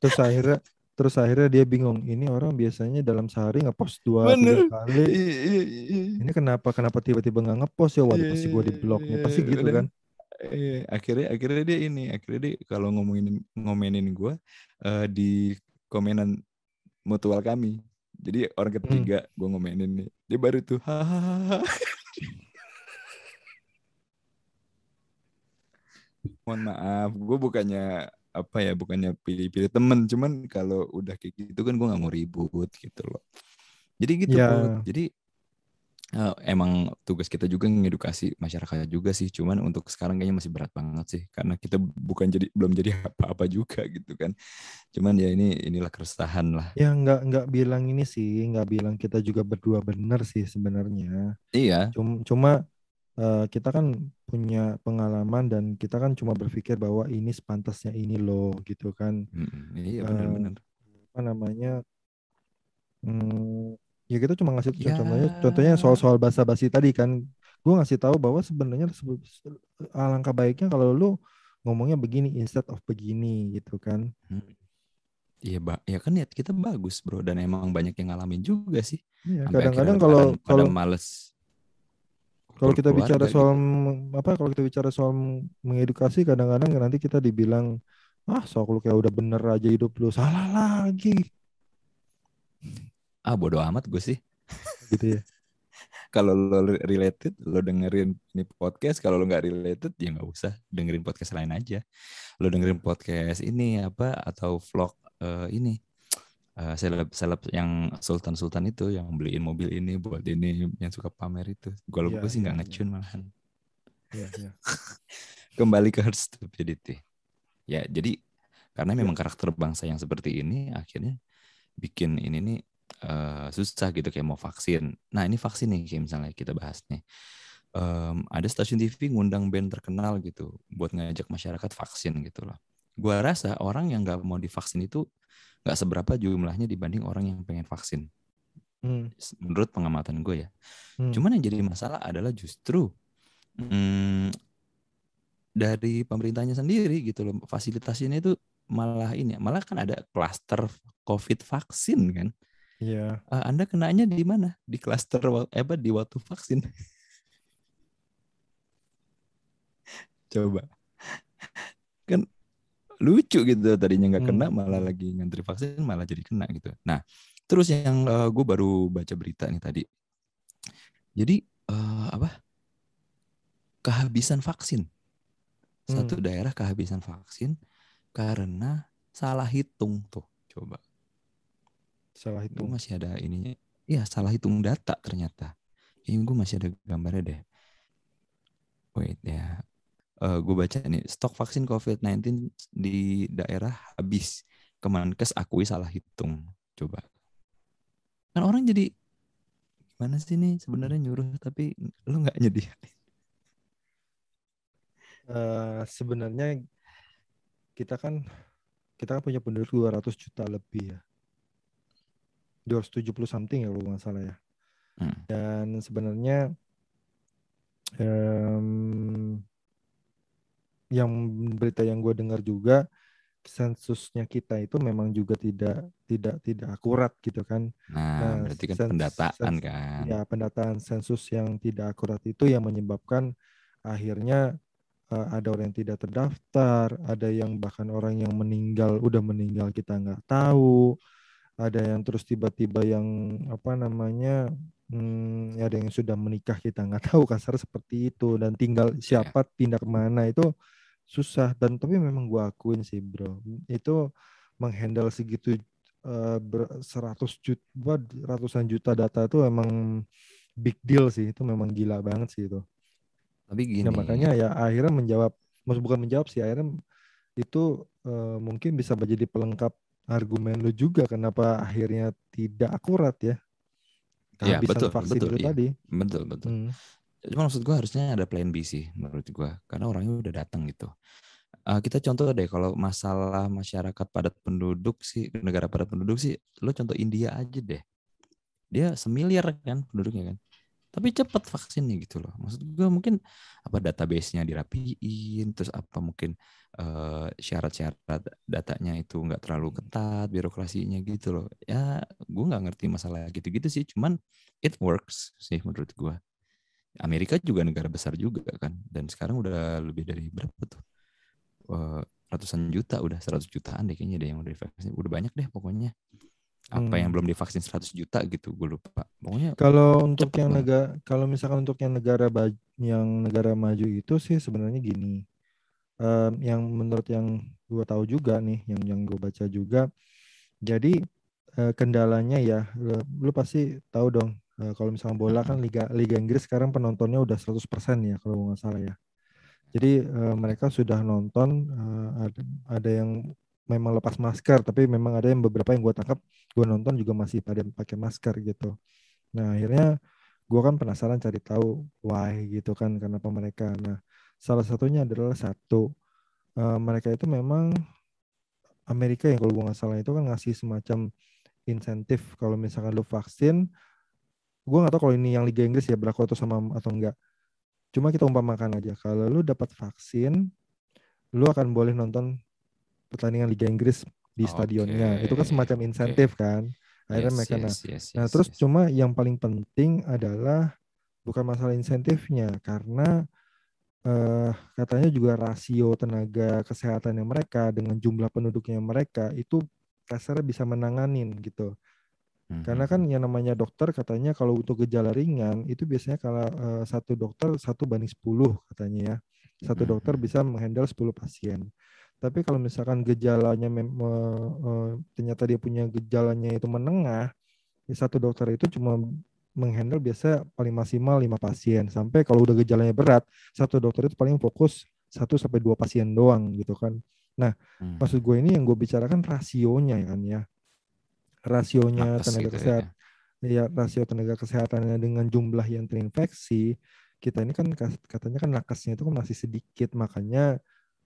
Terus akhirnya terus akhirnya dia bingung ini orang biasanya dalam sehari ngepost dua Bener. tiga kali. Iya, iya, iya. ini kenapa kenapa tiba-tiba nggak ngepost ya? Waduh pasti gue di bloknya pasti Iya, gitu kan? akhirnya akhirnya dia ini akhirnya dia kalau ngomongin ngomenin gue eh, di komenan mutual kami. Jadi orang ketiga gue ngomenin nih dia baru tuh hahaha mohon maaf gue bukannya apa ya bukannya pilih-pilih temen cuman kalau udah kayak gitu kan gue nggak mau ribut gitu loh. Jadi gitu. Put. jadi eh, emang tugas kita juga ngedukasi masyarakat juga sih cuman untuk sekarang kayaknya masih berat banget sih karena kita bukan jadi belum jadi apa-apa juga gitu kan. Cuman ya ini inilah keresahan lah. Ya nggak nggak bilang ini sih nggak bilang kita juga berdua benar sih sebenarnya. Iya. Cuma cuma eh, kita kan punya pengalaman dan kita kan cuma berpikir bahwa ini sepantasnya ini loh gitu kan. Mm, iya Eh, benar-benar. apa namanya hmm, ya kita cuma ngasih Ya. contohnya contohnya soal-soal basa-basi tadi kan. Gue ngasih tahu bahwa sebenarnya sebe- se- alangkah baiknya kalau lu ngomongnya begini instead of begini gitu kan. Hmm. Iya, ba ya kan niat kita bagus, Bro, dan emang banyak yang ngalamin juga sih. Iya, kadang-kadang kalau pada, pada kalau males kalau kita bicara soal gitu. apa kalau kita bicara soal mengedukasi kadang-kadang nanti kita dibilang ah sok lu kayak udah bener aja hidup lu salah lagi Ah, bodo amat gue sih. gitu ya. Kalau lo related, lo dengerin ini podcast. Kalau lo nggak related, ya nggak usah dengerin podcast lain aja. Lo dengerin podcast ini apa atau vlog eh, ini eh, seleb seleb yang sultan sultan itu yang beliin mobil ini buat ini yang suka pamer itu. Kalau Iya, gue sih iya, nggak iya. ngecun malahan. Iya, iya. Kembali ke herd stupidity. Ya jadi karena memang karakter bangsa yang seperti ini akhirnya bikin ini nih eh, susah gitu kayak mau vaksin. Nah ini vaksin nih kayak misalnya kita bahas nih. Em, ada stasiun TV ngundang band terkenal gitu buat ngajak masyarakat vaksin gitu loh. Gua rasa orang yang nggak mau divaksin itu nggak seberapa jumlahnya dibanding orang yang pengen vaksin. Hmm, Menurut pengamatan gue ya. hmm. Cuman yang jadi masalah adalah justru mm, dari pemerintahnya sendiri gitu loh fasilitasinya itu malah ini malah kan ada klaster covid vaksin kan Iya. Eh, anda kenanya di mana di klaster eh, apa di waktu vaksin coba kan lucu gitu tadinya nggak kena Hmm. malah lagi ngantri vaksin malah jadi kena gitu. Nah terus yang gue baru baca berita nih tadi. Jadi eh, apa? Kehabisan vaksin. Satu daerah kehabisan vaksin karena salah hitung tuh coba. Salah gue hitung. masih ada ininya. Iya salah hitung data ternyata. Ini gue masih ada gambarnya deh. Wait ya gue baca nih stok vaksin COVID-19 di daerah habis Kemenkes akui salah hitung coba kan orang jadi gimana sih nih sebenarnya nyuruh tapi lu nggak nyediain Eh, sebenarnya kita kan kita kan punya penduduk 200 juta lebih ya. 270 something ya kalau nggak salah ya. Hmm. Dan sebenarnya em, yang berita yang gue dengar juga sensusnya kita itu memang juga tidak tidak tidak akurat gitu kan. nah, Nah, berarti kan sens- pendataan sens- kan. Ya, pendataan sensus yang tidak akurat itu yang menyebabkan akhirnya eh, ada orang yang tidak terdaftar, ada yang bahkan orang yang meninggal udah meninggal kita nggak tahu, ada yang terus tiba-tiba yang apa namanya, hmm, ada yang sudah menikah kita nggak tahu kasar seperti itu. Dan tinggal siapa pindah ke mana itu susah. Dan tapi memang gua akuin sih bro. Itu menghandle segitu ber- 100 juta ratusan juta data itu emang big deal sih. Itu memang gila banget sih itu. Tapi gini. Nah makanya ya akhirnya menjawab, maksud bukan menjawab sih akhirnya itu eh, mungkin bisa menjadi pelengkap argumen lu juga kenapa akhirnya tidak akurat ya. Iya, kehabisan betul, vaksin betul, itu iya. tadi. betul betul. Hmm. Cuma maksud gue harusnya ada plan B sih menurut gue karena orangnya udah datang gitu. Eh, kita contoh deh kalau masalah masyarakat padat penduduk sih negara padat penduduk sih lo contoh India aja deh. Dia semiliar kan penduduknya kan. Tapi cepat vaksinnya gitu loh. Maksud gue mungkin apa database-nya dirapiin terus apa mungkin eh, syarat-syarat datanya itu nggak terlalu ketat birokrasinya gitu loh. Ya gue nggak ngerti masalah gitu-gitu sih. Cuman it works sih menurut gue. Amerika juga negara besar juga kan dan sekarang udah lebih dari berapa tuh? Eh, ratusan juta udah 100 jutaan deh kayaknya deh yang udah divaksin. Udah banyak deh pokoknya. Apa Hmm. yang belum divaksin 100 juta gitu gue lupa. Pokoknya Kalau untuk yang banget. negara, kalau misalkan untuk yang negara yang negara maju itu sih sebenarnya gini, Em, yang menurut yang gue tahu juga nih, yang yang gue baca juga, jadi eh, kendalanya ya, lu, lu pasti tahu dong, eh, kalau misalkan bola kan Liga Liga Inggris sekarang penontonnya udah 100% ya kalau nggak salah ya. Jadi eh, mereka sudah nonton, eh, ada, ada yang memang lepas masker, tapi memang ada yang beberapa yang gue tangkap, gue nonton juga masih pada pakai masker gitu. Nah akhirnya gue kan penasaran cari tahu why gitu kan kenapa mereka. Nah salah satunya adalah satu eh, mereka itu memang Amerika yang kalau gue nggak salah itu kan ngasih semacam insentif kalau misalkan lu vaksin. Gue nggak tahu kalau ini yang Liga Inggris ya berlaku atau sama atau enggak. Cuma kita umpamakan aja kalau lu dapat vaksin, lu akan boleh nonton pertandingan Liga Inggris di stadionnya. Itu kan semacam insentif kan. Akhirnya Yes, mereka nah. yes, yes, Nah, yes, terus yes. cuma yang paling penting adalah bukan masalah insentifnya karena eh, katanya juga rasio tenaga kesehatannya mereka dengan jumlah penduduknya mereka itu kasarnya bisa menanganin gitu. Karena kan Mhm. yang namanya dokter katanya kalau untuk gejala ringan itu biasanya kalau eh, satu dokter satu banding 10 katanya ya. Satu dokter Mhm. bisa menghandle 10 pasien. Tapi kalau misalkan gejalanya mem- eh, eh, ternyata dia punya gejalanya itu menengah, ya satu dokter itu cuma menghandle biasa paling maksimal lima pasien. Sampai kalau udah gejalanya berat, satu dokter itu paling fokus satu sampai dua pasien doang gitu kan. Nah, Mhm. maksud gue ini yang gue bicarakan rasionya kan ya. Rasionya Nakes tenaga gitu ya. kesehatan ya rasio tenaga kesehatannya dengan jumlah yang terinfeksi kita ini kan katanya kan nakesnya itu kan masih sedikit makanya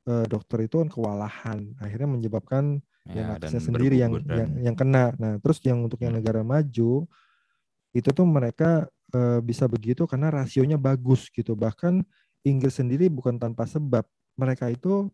eh, dokter itu kan kewalahan akhirnya menyebabkan ya, Ya, nakesnya dan sendiri yang, berguguran. yang yang kena nah terus yang untuk yang Hmm. negara maju itu tuh mereka eh, bisa begitu karena rasionya bagus gitu bahkan Inggris sendiri bukan tanpa sebab mereka itu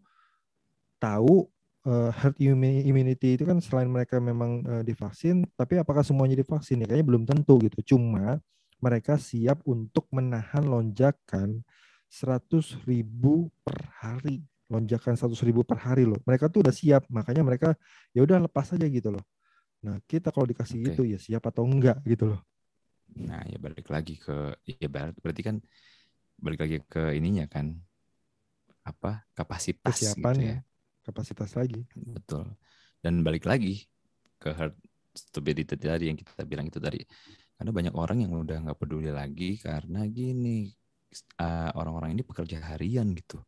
tahu eh, herd immu- immunity itu kan selain mereka memang eh, divaksin, tapi apakah semuanya divaksin ya kayaknya belum tentu gitu. Cuma mereka siap untuk menahan lonjakan 100 ribu per hari, lonjakan 100 ribu per hari loh. Mereka tuh udah siap, makanya mereka ya udah lepas aja gitu loh. Nah kita kalau dikasih Oke. itu ya siap atau enggak gitu loh. Nah, ya balik lagi ke ya ber- berarti kan balik lagi ke ininya kan apa kapasitas gitu ya. Kapasitas lagi. Betul. Dan balik lagi ke herd stupidity tadi yang kita bilang itu tadi. Karena banyak orang yang udah nggak peduli lagi karena gini uh, orang-orang ini pekerja harian gitu.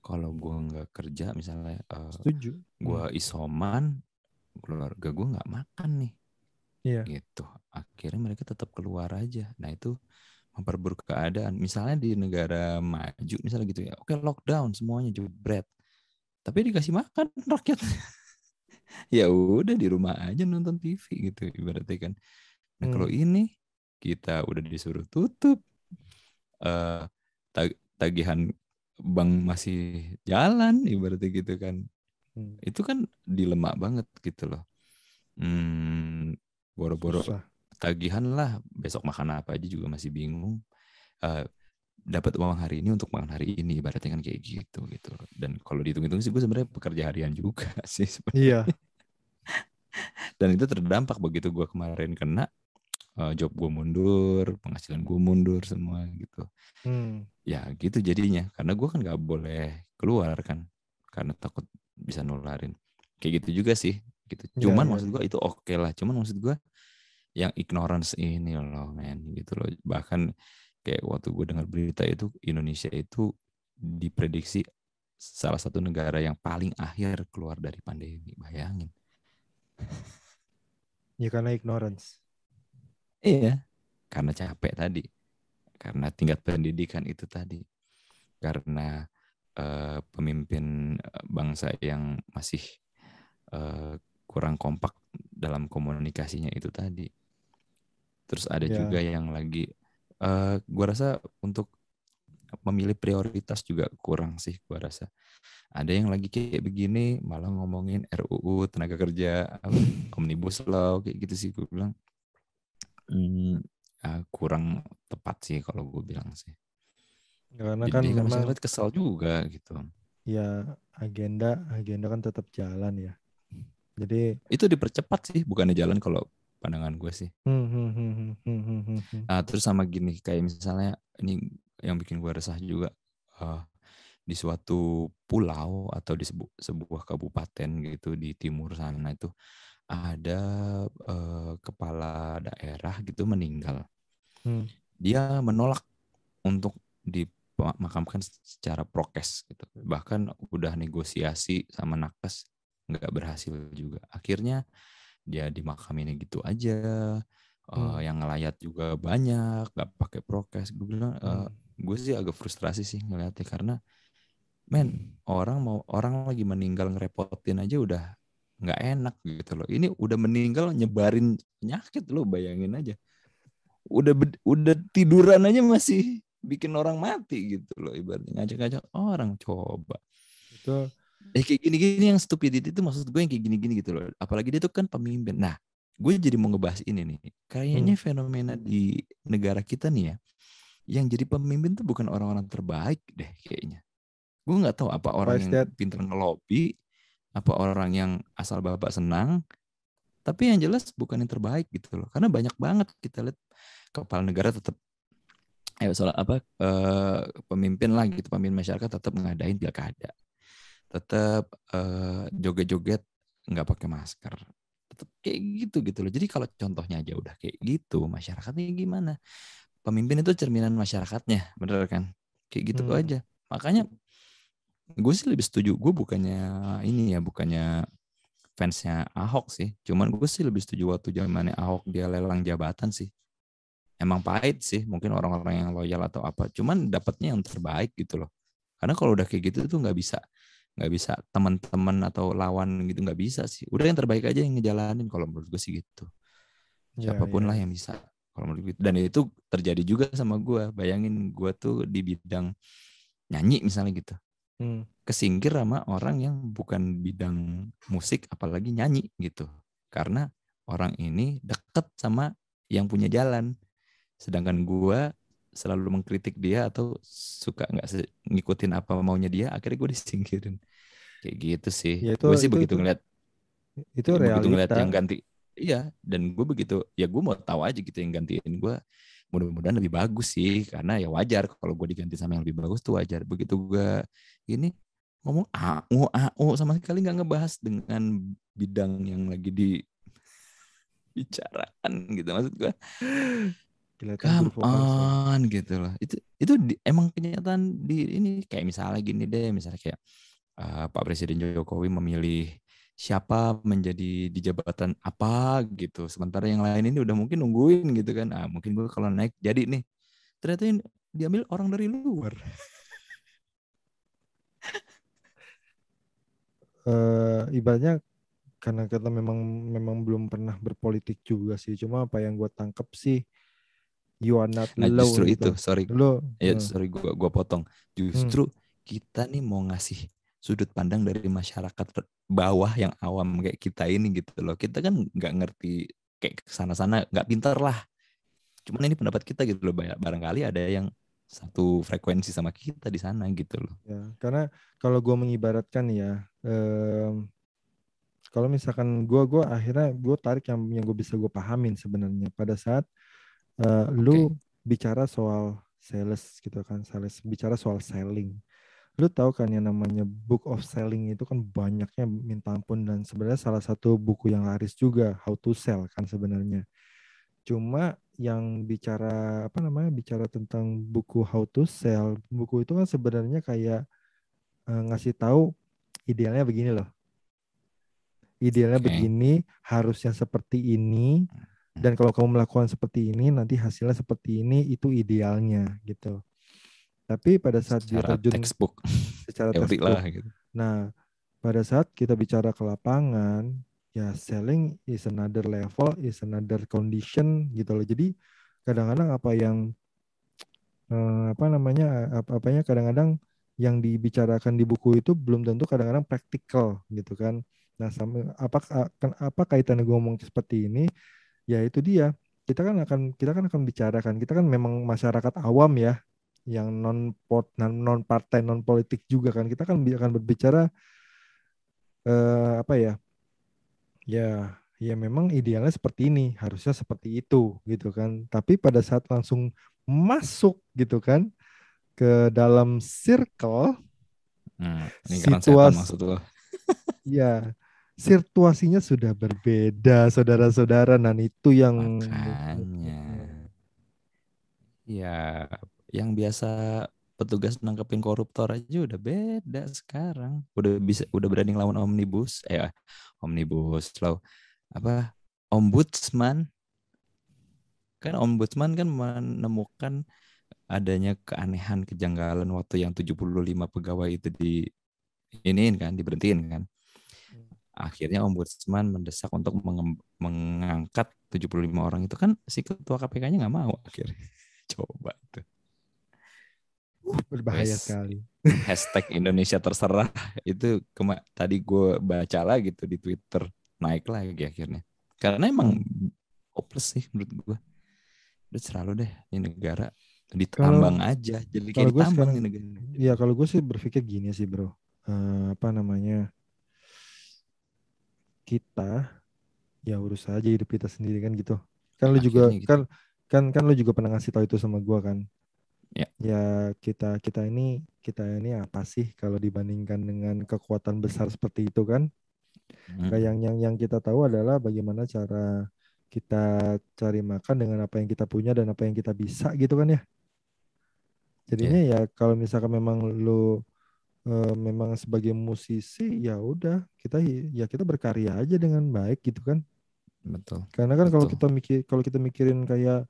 Kalau gua nggak kerja misalnya uh, Setuju. gua isoman, keluarga gua nggak makan nih Iya. gitu. Akhirnya mereka tetap keluar aja. Nah itu memperburuk keadaan. Misalnya di negara maju, misalnya gitu ya, oke lockdown semuanya jebret. Tapi dikasih makan rakyat. ya udah di rumah aja nonton TV gitu ibaratnya kan. Nah kalau Hmm. ini kita udah disuruh tutup, eh tag- tagihan bank masih jalan ibaratnya gitu kan Hmm. itu kan dilema banget gitu loh. Hmm, boro-boro tagihan lah besok makan apa aja juga masih bingung. Eh, dapat uang hari ini untuk makan hari ini ibaratnya kan kayak gitu gitu. Dan kalau dihitung-hitung sih gue sebenarnya pekerja harian juga sih sebenarnya. Iya. Dan itu terdampak begitu gue kemarin kena eh, job gue mundur, penghasilan gue mundur semua gitu. Hmm. Ya gitu jadinya karena gue kan nggak boleh keluar kan karena takut bisa nularin. Kayak gitu juga sih gitu. Iya, Cuman iya, maksud gue itu oke lah. Cuman maksud gue yang ignorance ini loh men gitu loh. Bahkan kayak waktu gue dengar berita itu Indonesia itu diprediksi salah satu negara yang paling akhir keluar dari pandemi. Bayangin. Ya karena ignorance. Iya, karena capek tadi, karena tingkat pendidikan itu tadi, karena eh, pemimpin eh, bangsa yang masih eh, kurang kompak dalam komunikasinya itu tadi. Terus ada Ya. juga yang lagi, eh, gua rasa untuk memilih prioritas juga kurang sih, gua rasa. Ada yang lagi kayak begini malah ngomongin RUU tenaga kerja, omnibus law kayak gitu sih gue bilang. Hmm, ah, kurang tepat sih kalau gue bilang sih. Karena Jadi kan kan memang masyarakat kesal juga gitu. ya agenda agenda kan tetap jalan ya. Jadi Itu dipercepat sih, bukannya jalan kalau pandangan gue sih. hmm, hmm, hmm. Nah, terus sama gini, kayak misalnya ini yang bikin gue resah juga eh, di suatu pulau atau di sebu- sebuah kabupaten gitu di timur sana itu ada eh, kepala daerah gitu meninggal. Hmm. Dia menolak untuk dimakamkan secara prokes gitu. Bahkan udah negosiasi sama nakes nggak berhasil juga. Akhirnya dia dimakamin gitu aja. Eh, Hmm. yang ngelayat juga banyak, nggak pakai prokes. Gue bilang, eh, Hmm. gue sih agak frustrasi sih ngeliatnya karena, men orang mau orang lagi meninggal ngerepotin aja udah nggak enak gitu loh. Ini udah meninggal nyebarin penyakit lo, bayangin aja. Udah udah tiduran aja masih bikin orang mati gitu loh ibaratnya ngajak-ngajak orang coba. Itu eh kayak gini-gini yang stupidity itu maksud gue yang kayak gini-gini gitu loh. Apalagi dia tuh kan pemimpin. Nah, gue jadi mau ngebahas ini nih. Kayaknya Hmm. fenomena di negara kita nih ya, yang jadi pemimpin tuh bukan orang-orang terbaik deh kayaknya. Gue nggak tahu apa orang is yang pinter ngelobi, apa orang yang asal bapak senang. Tapi yang jelas bukan yang terbaik gitu loh. Karena banyak banget kita lihat kepala negara tetap eh soal apa eh, pemimpin lah gitu pemimpin masyarakat tetap ngadain pilkada tetap eh, joget-joget nggak pakai masker. Tetap kayak gitu gitu loh. Jadi kalau contohnya aja udah kayak gitu masyarakatnya gimana? Pemimpin itu cerminan masyarakatnya bener kan? Kayak gitu Hmm. aja. Makanya gue sih lebih setuju gue bukannya ini ya bukannya fansnya Ahok sih. Cuman gue sih lebih setuju waktu zamannya Ahok dia lelang jabatan sih. Emang pahit sih mungkin orang-orang yang loyal atau apa. Cuman dapatnya yang terbaik gitu loh. Karena kalau udah kayak gitu tuh nggak bisa nggak bisa teman-teman atau lawan gitu nggak bisa sih. Udah yang terbaik aja yang ngejalanin kalau menurut gue sih gitu. Ya, siapa pun ya. lah yang bisa kalau menurut gue dan itu terjadi juga sama gue bayangin gue tuh di bidang nyanyi misalnya gitu. Hmm. kesingkir sama orang yang bukan bidang musik apalagi nyanyi gitu. Karena orang ini deket sama yang punya jalan. Sedangkan gua selalu mengkritik dia atau suka nggak ngikutin apa maunya dia akhirnya gue disingkirin. Kayak gitu sih. Ya, itu- gue sih itu- begitu itu ngeliat Itu begitu ngeliat yang ganti iya dan gue begitu ya gue mau tahu aja gitu yang gantiin gue mudah-mudahan lebih bagus sih karena ya wajar kalau gue diganti sama yang lebih bagus tuh wajar. Begitu gue ini ngomong au au sama sekali nggak ngebahas dengan bidang yang lagi di bicarakan gitu maksud gue Kelihatan on gitu loh. Itu itu di- emang kenyataan di ini kayak misalnya gini deh misalnya kayak eh, Pak Presiden Jokowi memilih siapa menjadi di jabatan apa gitu. Sementara yang lain ini udah mungkin nungguin gitu kan. Ah mungkin gue kalau naik jadi nih. Ternyata yang diambil orang dari luar. Eh ibaratnya karena kita memang memang belum pernah berpolitik juga sih. Cuma apa yang gue tangkep sih, you are not nah alone justru gitu. itu sorry. Lo, ya sorry gua gua potong. Justru kita nih mau ngasih sudut pandang dari masyarakat bawah yang awam kayak kita ini gitu loh. Kita kan nggak ngerti kayak ke sana-sana nggak pintar lah. Cuman ini pendapat kita gitu loh Ba- barangkali ada yang satu frekuensi sama kita di sana gitu loh. Ya, karena kalau gue mengibaratkan ya, em, kalau misalkan gue gua akhirnya gue tarik yang yang gue bisa gue pahamin sebenarnya. Pada saat eh, lu bicara soal sales gitu kan, sales bicara soal selling. Lu tahu kan yang namanya book of selling itu kan banyaknya minta ampun dan sebenarnya salah satu buku yang laris juga how to sell kan sebenarnya. Cuma yang bicara apa namanya bicara tentang buku how to sell, buku itu kan sebenarnya kayak eh, ngasih tahu idealnya begini loh. Idealnya Oke. begini, harusnya seperti ini dan kalau kamu melakukan seperti ini nanti hasilnya seperti ini itu idealnya gitu. Tapi pada saat dia secara terjun textbook secara textbook, lah gitu Nah, pada saat kita bicara ke lapangan, ya selling is another level, is another condition gitu loh. Jadi kadang-kadang apa yang eh, apa namanya apa apanya kadang-kadang yang dibicarakan di buku itu belum tentu kadang-kadang praktikal gitu kan. Nah, sama apa apa kaitannya gue ngomong seperti ini? Ya itu dia. Kita kan akan kita kan akan bicarakan. Kita kan memang masyarakat awam ya yang non non partai non politik juga kan. Kita kan akan berbicara eh, apa ya? Ya ya memang idealnya seperti ini. Harusnya seperti itu gitu kan. Tapi pada saat langsung masuk gitu kan ke dalam circle Hmm, ini kan setan Situasi- maksud lo ya situasinya sudah berbeda saudara-saudara. Dan itu yang makanya. Ya yang biasa petugas nangkepin koruptor aja udah beda sekarang. Udah bisa udah berani lawan omnibus eh omnibus law apa ombudsman. Kan ombudsman kan menemukan adanya keanehan kejanggalan waktu yang 75 pegawai itu di iniin kan diberhentiin kan akhirnya ombudsman mendesak untuk mengangkat 75 orang itu kan si ketua KPK-nya nggak mau akhirnya. Coba tuh. Berbahaya Wes. sekali. hashtag Indonesia terserah. Itu kema tadi gue baca lagi tuh di Twitter. Naik lagi akhirnya. Karena emang hopeless sih menurut gue udah selalu deh ini negara ditambang aja. Jadi kayak ditambang sekarang- nih negara. Ya kalau gue sih berpikir gini sih bro, Eh, apa namanya kita ya urus aja hidup kita sendiri kan gitu. Kan lu juga gitu. kan kan kan lu juga pernah ngasih tahu itu sama gue kan. Ya. Ya kita kita ini kita ini apa sih kalau dibandingkan dengan kekuatan besar seperti itu kan? Hmm. Kayak yang yang yang kita tahu adalah bagaimana cara kita cari makan dengan apa yang kita punya dan apa yang kita bisa gitu kan ya. Jadinya ya kalau misalkan memang lu eh, memang sebagai musisi ya udah kita ya kita berkarya aja dengan baik gitu kan. betul Karena kan kalau kita mikir kalau kita mikirin kayak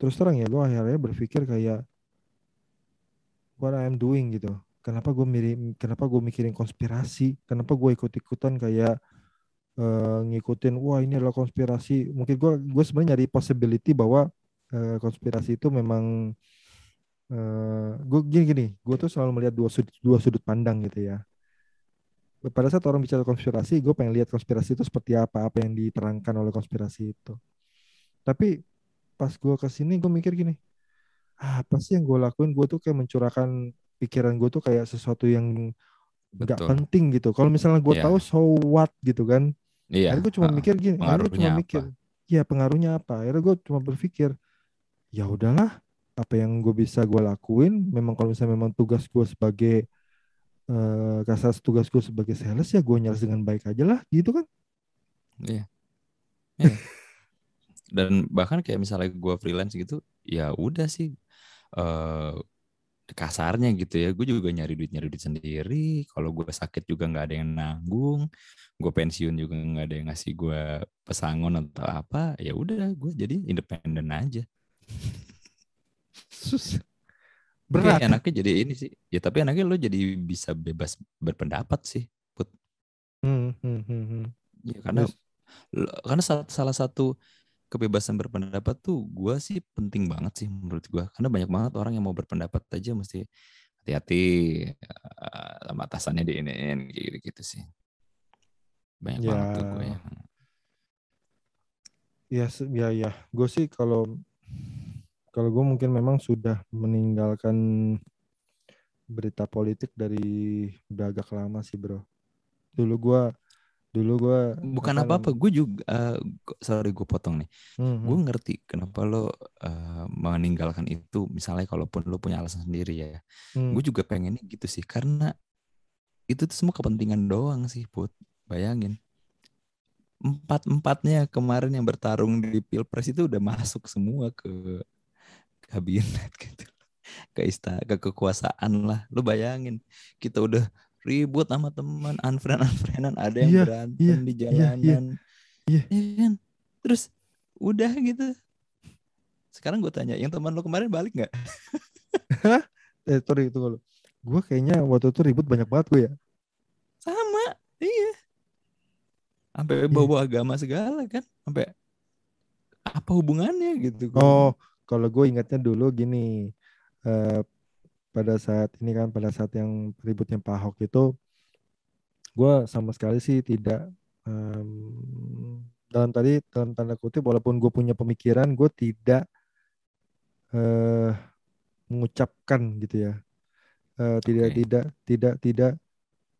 terus terang ya lu akhirnya berpikir kayak what I'm doing gitu. Kenapa gue mirim kenapa gue mikirin konspirasi? Kenapa gue ikut-ikutan kayak eh, ngikutin wah ini adalah konspirasi. Mungkin gue gue sebenarnya nyari possibility bahwa eh, konspirasi itu memang eh gue gini gini, gue tuh selalu melihat dua sudut dua sudut pandang gitu ya. Pada saat orang bicara konspirasi, gue pengen lihat konspirasi itu seperti apa, apa yang diterangkan oleh konspirasi itu. Tapi pas gue ke sini, gue mikir gini, "Ah, apa sih yang gue lakuin? Gue tuh kayak mencurahkan pikiran gue tuh kayak sesuatu yang nggak penting gitu. Kalau misalnya gue Iya. tahu so what gitu kan, iya akhirnya gue cuma heeh. mikir gini, akhirnya pengaruhnya cuma apa? mikir, ya pengaruhnya apa? Akhirnya gue cuma berpikir, ya udahlah, apa yang gue bisa gue lakuin. Memang kalau misalnya memang tugas gue sebagai eh kasar tugas gue sebagai sales ya gue nyales dengan baik aja lah, gitu kan? Iya. Iya. Dan bahkan kayak misalnya gue freelance gitu, ya udah sih eh kasarnya gitu ya. Gue juga nyari duit nyari duit sendiri. Kalau gue sakit juga nggak ada yang nanggung. Gue pensiun juga nggak ada yang ngasih gue pesangon atau apa. Ya udah, gue jadi independen aja. Sus, Tapi berat. enaknya jadi ini sih. Ya tapi enaknya lo jadi bisa bebas berpendapat sih. Put. Hmm, hmm, hmm, hmm. Ya, karena. L- karena sa- salah satu kebebasan berpendapat tuh gua sih penting banget sih menurut gua karena banyak banget orang yang mau berpendapat aja mesti hati-hati sama atasannya diinin gitu gitu sih banyak banget tuh gue Ya. yang Ya, ya, ya. Gue sih kalau kalau gue mungkin memang sudah meninggalkan berita politik dari udah agak lama sih bro. Dulu gue, dulu gue bukan apa-apa gue juga gu- sorry gue potong nih. Hmm, gue ngerti kenapa lo eh, meninggalkan itu misalnya kalaupun lo punya alasan sendiri ya. Hmm. gue juga pengennya gitu sih karena itu tuh semua kepentingan doang sih put. Bayangin. Empat empatnya kemarin yang bertarung di pilpres itu udah masuk semua ke kabinet gitu. Ke istana ke kekuasaan lah. Lu bayangin kita udah ribut sama teman unfriend unfriendan. Ada yang Iya, berantem iya, di iya, iya, jalanan. Iya. Iya kan? Terus udah gitu. Sekarang gue tanya yang teman lo kemarin balik nggak? Eh sorry itu kalau gue kayaknya waktu itu ribut banyak banget gue ya. sama iya. Sampai bawa agama segala kan? Sampai apa hubungannya gitu gua? Oh, kalau gue ingatnya dulu gini, eh, pada saat ini kan pada saat yang ributnya Pak Ahok itu, gue sama sekali sih tidak em, dalam tadi dalam tanda kutip walaupun gue punya pemikiran, gue tidak eh, mengucapkan gitu ya, Eh, tidak tidak tidak tidak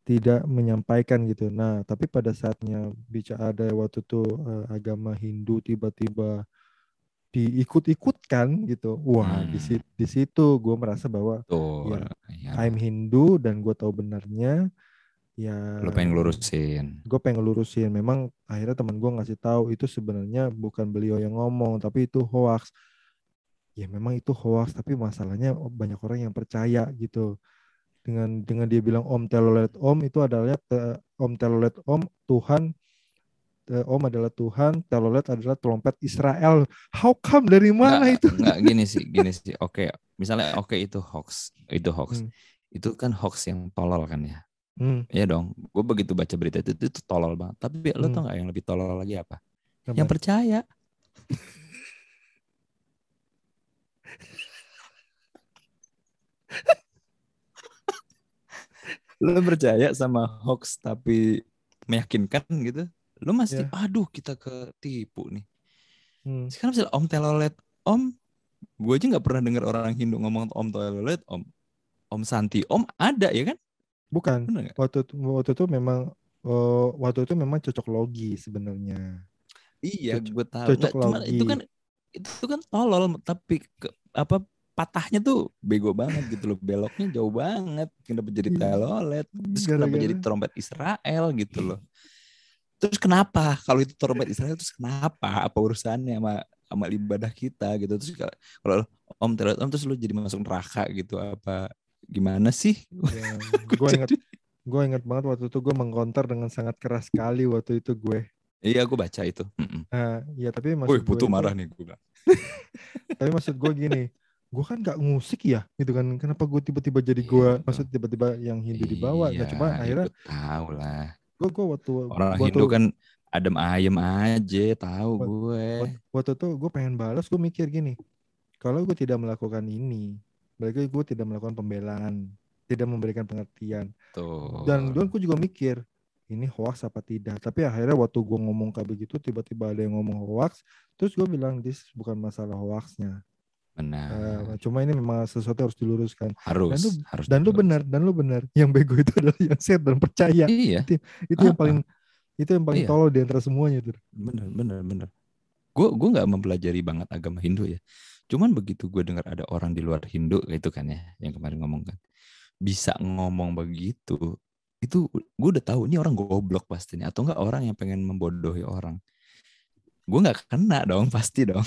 tidak menyampaikan gitu. Nah, tapi pada saatnya bicara ada waktu itu eh, agama Hindu tiba-tiba diikut-ikutkan gitu. Wah, di Hmm. situ di situ gue merasa bahwa tuh ya, ya, I'm Hindu dan gue tahu benarnya. Ya, lu pengen ngelurusin gue pengen ngelurusin. Memang akhirnya teman gue ngasih tahu itu sebenarnya bukan beliau yang ngomong, tapi itu hoax. Ya memang itu hoax, tapi masalahnya banyak orang yang percaya gitu. Dengan dengan dia bilang Om Telolet Om itu adalah te- Om Telolet Om Tuhan eh, Om adalah Tuhan, Telolet adalah trompet Israel. How come dari mana Nggak- itu? nggak gini sih gini sih oke misalnya oke itu hoax itu hoax Hmm. itu kan hoax yang tolol kan ya Hmm, Iya dong gue begitu baca berita itu itu tolol banget tapi lo Hmm. tau nggak yang lebih tolol lagi apa apa? yang percaya lu percaya sama hoax tapi meyakinkan gitu lu masih Ya. aduh kita ketipu nih Hmm. sekarang misalnya om telolet om gue aja nggak pernah dengar orang Hindu ngomong om telolet om om santi om ada ya kan Bukan. bener Waktu itu, waktu itu memang eh, waktu itu memang cocok logi sebenarnya. iya Cocok- gue tahu cocok Nggak, cuma logi. itu kan itu kan tolol tapi ke- apa patahnya tuh bego banget gitu loh beloknya jauh banget kenapa jadi Iya. telolet terus kenapa Gara-gara- jadi trompet Israel gitu loh terus kenapa kalau itu trompet Israel terus kenapa apa urusannya sama sama ibadah kita gitu terus kalau- om telolet om terus lu jadi masuk neraka gitu apa gimana sih Ya, gue ingat gue ingat banget waktu itu gue mengkonter dengan sangat keras sekali waktu itu gue. iya gue baca itu. Nah, ya tapi maksud gue butuh itu- marah nih gue. Tapi maksud gue gini, gue kan gak musik ya, gitu kan? Kenapa gue tiba-tiba jadi gue, Iya. maksud tiba-tiba yang Hindu dibawa? Nah, cuma Iya, akhirnya gue tahu lah. Gue gue waktu Orang waktu, Hindu kan adem ayem aja, tahu gue. waktu, itu gue pengen balas, gue mikir gini, kalau gue tidak melakukan ini, berarti gue tidak melakukan pembelaan, tidak memberikan pengertian. Tuh. Dan dan gue juga mikir, ini hoax apa tidak? Tapi akhirnya waktu gue ngomong kayak begitu, tiba-tiba ada yang ngomong hoax, terus gue bilang, this bukan masalah hoaxnya. Benar. Eh, cuma ini memang sesuatu harus diluruskan. harus, dan lu- harus. Dan lu benar, dan lu benar. Yang bego itu adalah yang sehat dan percaya. Iya, Itu yang Ah, paling itu yang paling Iya. tolol di antara semuanya tuh. benar, benar, benar. Gue gue nggak mempelajari banget agama Hindu ya. Cuman begitu gue dengar ada orang di luar Hindu itu kan ya, yang kemarin ngomong kan, bisa ngomong begitu, itu gue udah tahu ini orang goblok pasti nih, atau enggak orang yang pengen membodohi orang. Gue nggak kena dong, pasti dong.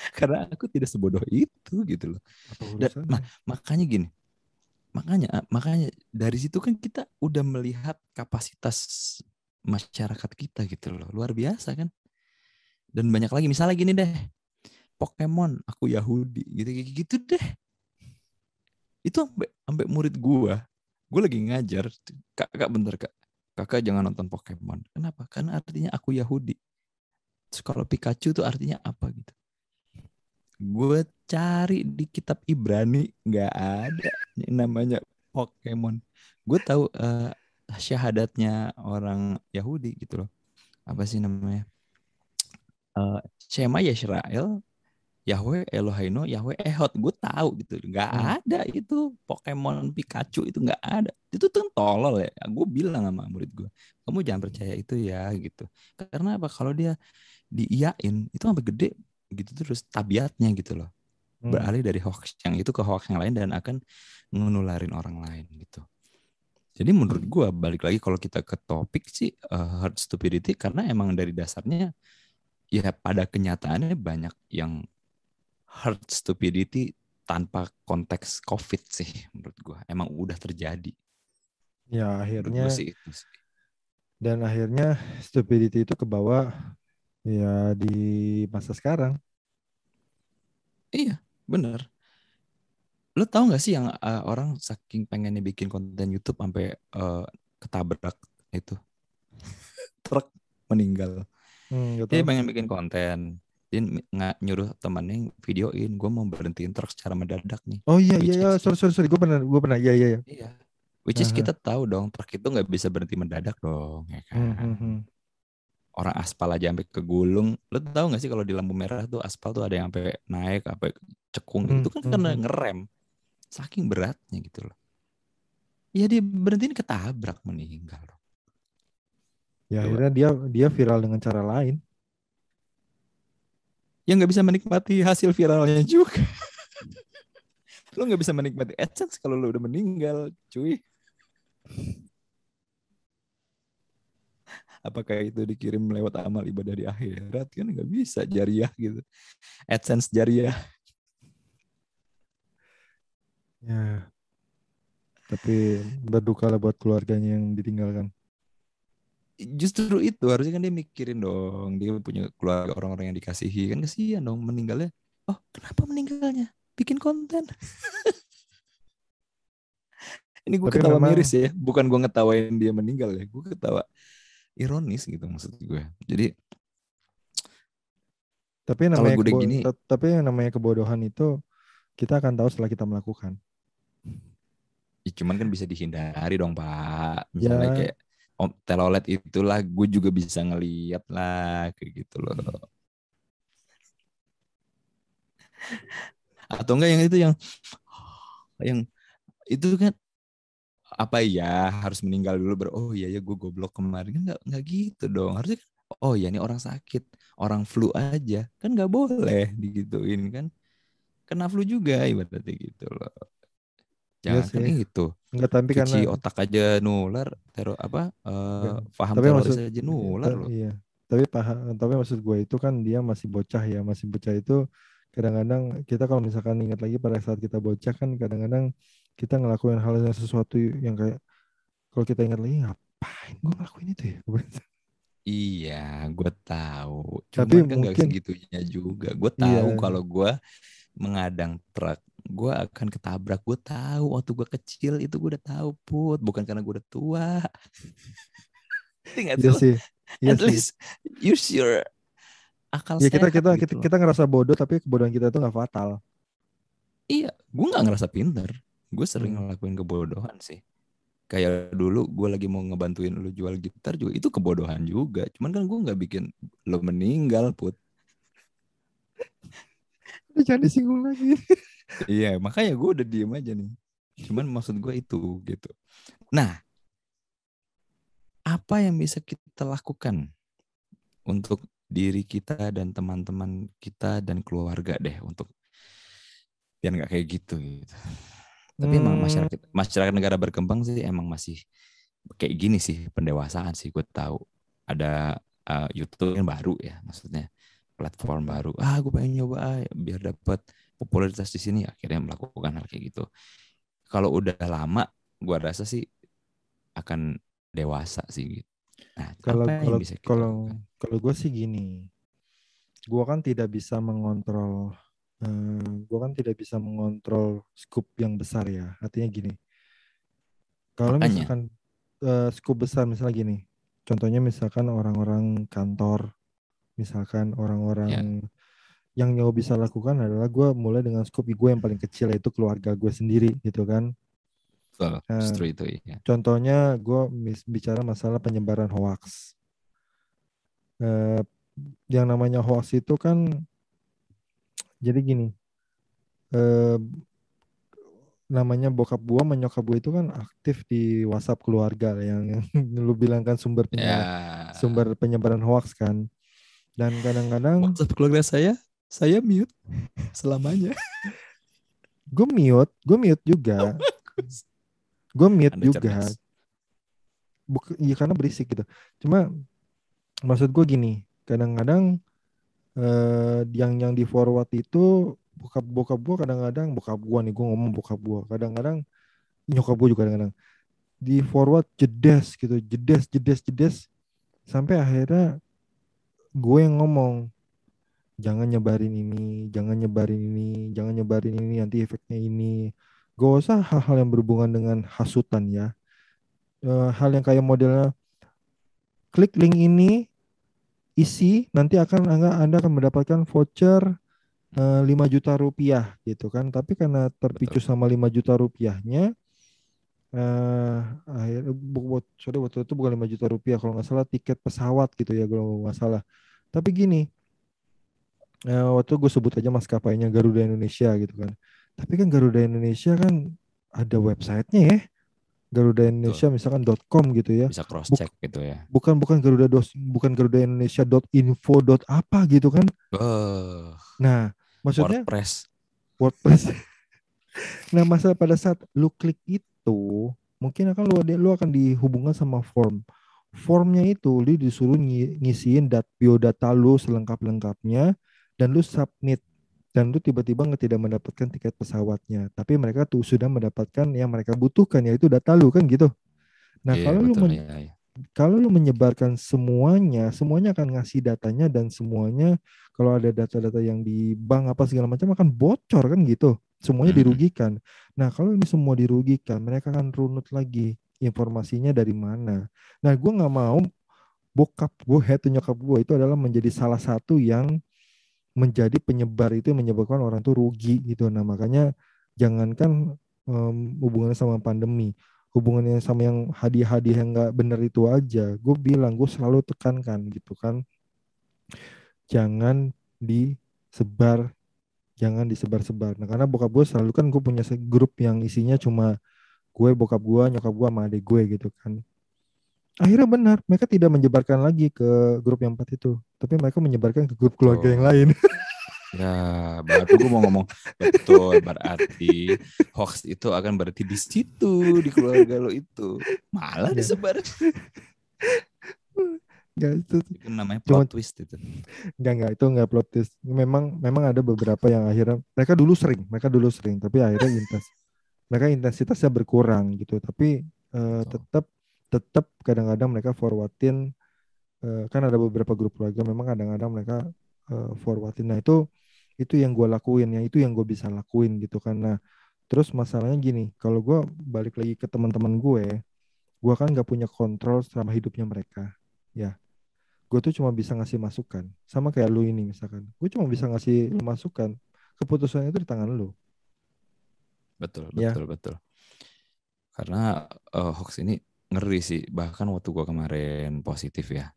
Karena aku tidak sebodoh itu gitu loh. Dan, ma- makanya gini, makanya makanya dari situ kan kita udah melihat kapasitas masyarakat kita gitu loh, luar biasa kan. Dan banyak lagi, misalnya gini deh, Pokemon, aku Yahudi, gitu gitu deh. Itu sampai sampai murid gua, gua lagi ngajar, kak, kak bentar kak, kakak jangan nonton Pokemon. Kenapa? Karena artinya aku Yahudi. Terus kalau Pikachu itu artinya apa gitu? Gue cari di kitab Ibrani nggak ada yang namanya Pokemon. Gue tahu eh, syahadatnya orang Yahudi gitu loh. Apa sih namanya? Eh, Shema Yisrael, Yahweh Eloheinu, Yahweh Ehud. Gue tahu gitu. Nggak Hmm. ada itu Pokemon Pikachu itu nggak ada. Itu tuh tolol ya. Gue bilang sama murid gue, kamu jangan percaya itu ya gitu. Karena apa? Kalau dia diiyain itu sampai gede gitu terus tabiatnya gitu loh Hmm. beralih dari hoax yang itu ke hoax yang lain dan akan ngenularin orang lain gitu. Jadi menurut gua balik lagi kalau kita ke topik sih uh, herd stupidity karena emang dari dasarnya ya pada kenyataannya banyak yang herd stupidity tanpa konteks covid sih menurut gua emang udah terjadi. Ya akhirnya sih itu sih. dan akhirnya stupidity itu kebawa ya di masa sekarang. Iya, bener. Lo tau gak sih yang uh, orang saking pengennya bikin konten YouTube sampai uh, ketabrak itu truk meninggal. Hmm, Dia pengen bikin konten. Dia nggak nyuruh temannya videoin. Gue mau berhentiin truk secara mendadak nih. Oh iya which iya iya sorry sorry sorry gue pernah gue pernah iya iya iya. Iya. Which is Aha. kita tahu dong truk itu nggak bisa berhenti mendadak dong, ya kan? Hmm, hmm, hmm. Orang aspal aja sampai kegulung. Lo tahu nggak sih kalau di lampu merah tuh aspal tuh ada yang sampai naik, sampai cekung. Hmm, Itu kan hmm, karena hmm. ngerem. Saking beratnya gitu loh. Ya dia berhentiin ketabrak meninggal. Ya Coba. akhirnya dia dia viral dengan cara lain. Ya nggak bisa menikmati hasil viralnya juga. lo nggak bisa menikmati AdSense kalau lo udah meninggal, cuy. Apakah itu dikirim lewat amal ibadah di akhirat kan nggak bisa jariah gitu. AdSense jariah. Ya. Tapi berduka lah buat keluarganya yang ditinggalkan. Justru itu harusnya kan dia mikirin dong. Dia punya keluarga orang-orang yang dikasihi kan kesian dong meninggalnya. Oh kenapa meninggalnya? Bikin konten. Ini gue ketawa memang- miris ya. Bukan gue ngetawain dia meninggal ya. Gue ketawa ironis gitu maksud gue. Jadi Tapi yang namanya gue gini- ta- tapi yang namanya kebodohan itu kita akan tahu setelah kita melakukan. Ya, cuman kan bisa dihindari dong Pak. Misalnya Ya. kayak om telolet itulah gue juga bisa ngeliat lah kayak gitu loh. Atau enggak yang itu yang yang itu kan apa ya harus meninggal dulu baru oh iya ya gue goblok kemarin. Kan nggak nggak gitu dong. Harusnya kan oh ya ini orang sakit orang flu aja. Kan nggak boleh digituin kan. Kena flu juga ibaratnya gitu loh. Iya jangan kan sih. itu Enggak tapi cuci karena otak aja nular teror apa Enggak. paham Tapi teroris maksud- aja nular Ta- loh. Iya. Tapi paham, tapi maksud gue itu kan dia masih bocah ya, masih bocah itu kadang-kadang kita kalau misalkan ingat lagi pada saat kita bocah kan kadang-kadang kita ngelakuin hal yang sesuatu yang kayak kalau kita ingat lagi ngapain gue ngelakuin itu ya? Iya, gue tahu. Tapi Cuman kan mungkin- segitunya juga. Gue Iya. tahu kalau gue mengadang truk, gue akan ketabrak. Gue tahu waktu gue kecil itu gue udah tahu put, bukan karena gue udah tua. Ingat Iya sih. Iya At sih. least use your akal Ya kita sehat kita gitu kita, kita ngerasa bodoh tapi kebodohan kita itu nggak fatal. Iya, gue nggak ngerasa pinter. Gue sering Hmm. ngelakuin kebodohan sih. Kayak dulu gue lagi mau ngebantuin lu jual gitar juga itu kebodohan juga. Cuman kan gue nggak bikin lo meninggal put. Jangan disinggung lagi. Iya, makanya gue udah diem aja nih. Cuman maksud gue itu gitu. Nah, apa yang bisa kita lakukan untuk diri kita dan teman-teman kita dan keluarga deh untuk biar nggak kayak gitu gitu. Tapi emang Hmm. masyarakat masyarakat negara berkembang sih emang masih kayak gini sih pendewasaan sih gue tahu. Ada uh, YouTube yang baru ya maksudnya platform baru. Ah, gue pengen nyoba ah, biar dapat popularitas di sini akhirnya melakukan hal kayak gitu. Kalau udah lama, gue rasa sih akan dewasa sih gitu. Nah, Kalau kalau kalau kalau gue sih gini, gue kan tidak bisa mengontrol, eh, gue kan tidak bisa mengontrol scoop yang besar ya. Artinya gini, kalau misalkan eh, scoop besar misalnya gini, contohnya misalkan orang-orang kantor, misalkan orang-orang yang gue bisa lakukan adalah gue mulai dengan scoop gue yang paling kecil yaitu keluarga gue sendiri gitu kan. Betul, justru itu ya. Contohnya gue bicara masalah penyebaran hoax. Eh, yang namanya hoax itu kan jadi gini. Eh, namanya bokap gua sama nyokap gua itu kan aktif di WhatsApp keluarga yang, yang lu bilang kan sumber Ya. penyebaran, sumber penyebaran hoax kan. Dan kadang-kadang WhatsApp keluarga saya, saya mute selamanya. gue mute, gue mute juga, gue mute Anda juga. cerdas. Buk, iya karena berisik gitu. Cuma maksud gue gini, kadang-kadang eh, yang yang di forward itu bokap bokap gue kadang-kadang bokap gue nih gue ngomong bokap gue kadang-kadang nyokap gue juga kadang-kadang di forward jedes gitu jedes jedes jedes sampai akhirnya gue yang ngomong jangan nyebarin ini jangan nyebarin ini jangan nyebarin ini nanti efeknya ini. Gak usah hal-hal yang berhubungan dengan hasutan ya. Eh, hal yang kayak modelnya klik link ini isi nanti akan anda, anda akan mendapatkan voucher eh, 5 juta rupiah gitu kan. Tapi karena terpicu sama 5 juta rupiahnya eh akhir bu, bu, sorry waktu itu bukan 5 juta rupiah kalau nggak salah tiket pesawat gitu ya kalau nggak salah. Tapi gini eh, waktu gue sebut aja maskapainya Garuda Indonesia gitu kan. Tapi kan Garuda Indonesia kan ada websitenya ya Garuda Indonesia misalkan .com gitu ya. Bisa cross check gitu ya. bukan bukan Garuda dos bukan Garuda Indonesia .info apa gitu kan? Oh, nah maksudnya WordPress. WordPress. Nah masalah pada saat lu klik itu mungkin akan lu lu akan dihubungkan sama form. Formnya itu lu disuruh ngi- ngisiin dat biodata lu selengkap lengkapnya dan lu submit dan lu tiba-tiba tidak mendapatkan tiket pesawatnya tapi mereka tuh sudah mendapatkan yang mereka butuhkan yaitu data lu kan gitu nah Iya, kalau lu betul, men- iya, iya. kalau lu menyebarkan semuanya, semuanya akan ngasih datanya dan semuanya kalau ada data-data yang di bank apa segala macam akan bocor kan gitu. Semuanya Mhm. dirugikan. Nah, kalau ini semua dirugikan, mereka akan runut lagi informasinya dari mana. Nah, gue nggak mau bokap gue atau nyokap gue itu adalah menjadi salah satu yang menjadi penyebar itu menyebabkan orang tuh rugi gitu. Nah, makanya jangankan um, hubungannya sama pandemi hubungannya sama yang hadiah-hadiah yang nggak bener itu aja gue bilang gue selalu tekankan gitu kan. Jangan disebar jangan disebar-sebar. Nah karena bokap gue selalu kan gue punya grup yang isinya cuma gue bokap gue nyokap gue sama adik gue gitu kan akhirnya benar mereka tidak menyebarkan lagi ke grup yang empat itu tapi mereka menyebarkan ke grup keluarga oh. yang lain Ya, baru gue mau ngomong betul berarti hoax itu akan berarti di situ di keluarga lo itu malah ya. disebar. Gak itu, itu namanya plot Cuma, twist itu. Enggak enggak itu enggak plot twist. Memang memang ada beberapa yang akhirnya mereka dulu sering, mereka dulu sering, tapi akhirnya intens. Mereka intensitasnya berkurang gitu, tapi uh, tetap tetap kadang-kadang mereka forwardin uh, kan ada beberapa grup keluarga memang kadang-kadang mereka uh, forwardin. Nah itu itu yang gue lakuin ya itu yang gue bisa lakuin gitu karena terus masalahnya gini kalau gue balik lagi ke teman-teman gue gue kan gak punya kontrol selama hidupnya mereka ya. Gue tuh cuma bisa ngasih masukan sama kayak lu ini misalkan. Gue cuma bisa ngasih lu masukan keputusan itu di tangan lu. Betul ya. betul betul. Karena uh, hoax ini ngeri sih bahkan waktu gue kemarin positif ya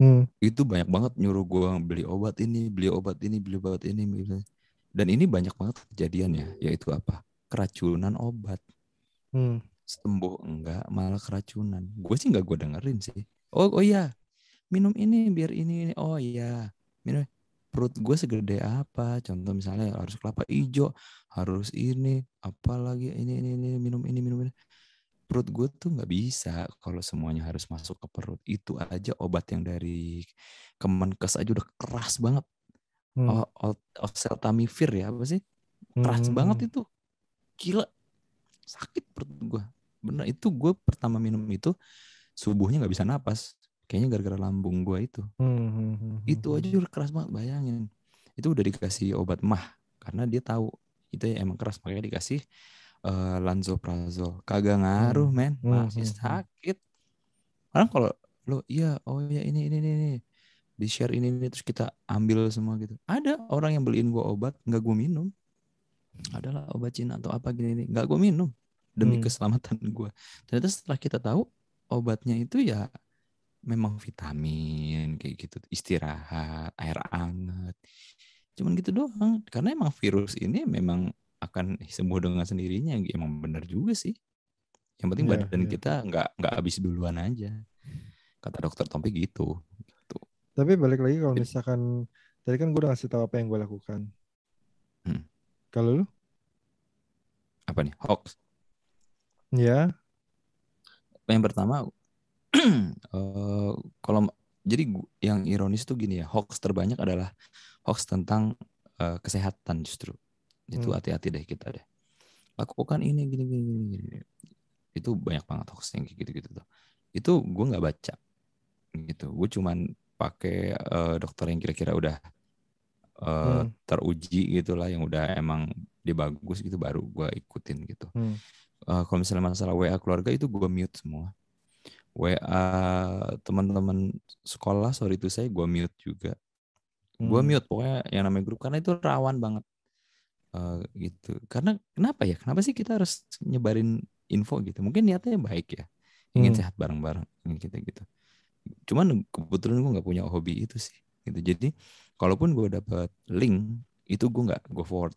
Hmm. Itu banyak banget nyuruh gue beli obat ini, beli obat ini, beli obat ini. Dan ini banyak banget kejadiannya, yaitu apa? Keracunan obat. Hmm. Sembuh enggak, malah keracunan. Gue sih enggak gue dengerin sih. Oh, oh iya, minum ini biar ini, ini. Oh iya, minum. Perut gue segede apa? Contoh misalnya harus kelapa hijau, harus ini, apalagi ini, ini, ini, minum ini, minum ini perut gue tuh nggak bisa kalau semuanya harus masuk ke perut. Itu aja obat yang dari Kemenkes aja udah keras banget. Hmm. Oseltamivir ya apa sih? Keras hmm. banget itu. Gila. Sakit perut gue. Bener itu gue pertama minum itu subuhnya nggak bisa napas. Kayaknya gara-gara lambung gue itu. Hmm, hmm, hmm. Itu aja udah keras banget bayangin. Itu udah dikasih obat mah karena dia tahu itu ya emang keras makanya dikasih uh, lanzoprazol kagak ngaruh hmm. men. Hmm, masih hmm. sakit. Orang kalau lo iya oh ya ini ini ini, ini. di share ini, ini terus kita ambil semua gitu. Ada orang yang beliin gua obat nggak gua minum. Adalah obat Cina atau apa gini ini nggak gua minum demi hmm. keselamatan gua. Ternyata setelah kita tahu obatnya itu ya memang vitamin kayak gitu. Istirahat air hangat. Cuman gitu doang. Karena emang virus ini memang akan sembuh dengan sendirinya emang benar juga sih. Yang penting yeah, badan yeah. kita nggak nggak habis duluan aja. Kata dokter Tompi gitu gitu. Tapi balik lagi kalau misalkan tadi kan gue udah ngasih tahu apa yang gue lakukan. Hmm. kalau lu? Apa nih? Hoax. Ya yang pertama uh, kalau jadi yang ironis tuh gini ya hoax terbanyak adalah hoax tentang uh, kesehatan justru itu hmm. hati-hati deh kita deh lakukan ini gini gini gini, gini. itu banyak banget hoax yang kayak gitu gitu tuh itu gue nggak baca gitu gue cuman pakai uh, dokter yang kira-kira udah uh, hmm. teruji gitulah yang udah emang dia bagus gitu baru gue ikutin gitu hmm. uh, kalau misalnya masalah WA keluarga itu gue mute semua WA teman-teman sekolah sorry itu saya gue mute juga hmm. gue mute pokoknya yang namanya grup karena itu rawan banget Uh, gitu. Karena kenapa ya? Kenapa sih kita harus nyebarin info gitu? Mungkin niatnya baik ya, ingin hmm. sehat bareng-bareng gitu gitu. Cuman kebetulan gue nggak punya hobi itu sih. Gitu. Jadi kalaupun gue dapet link itu gue nggak gue forward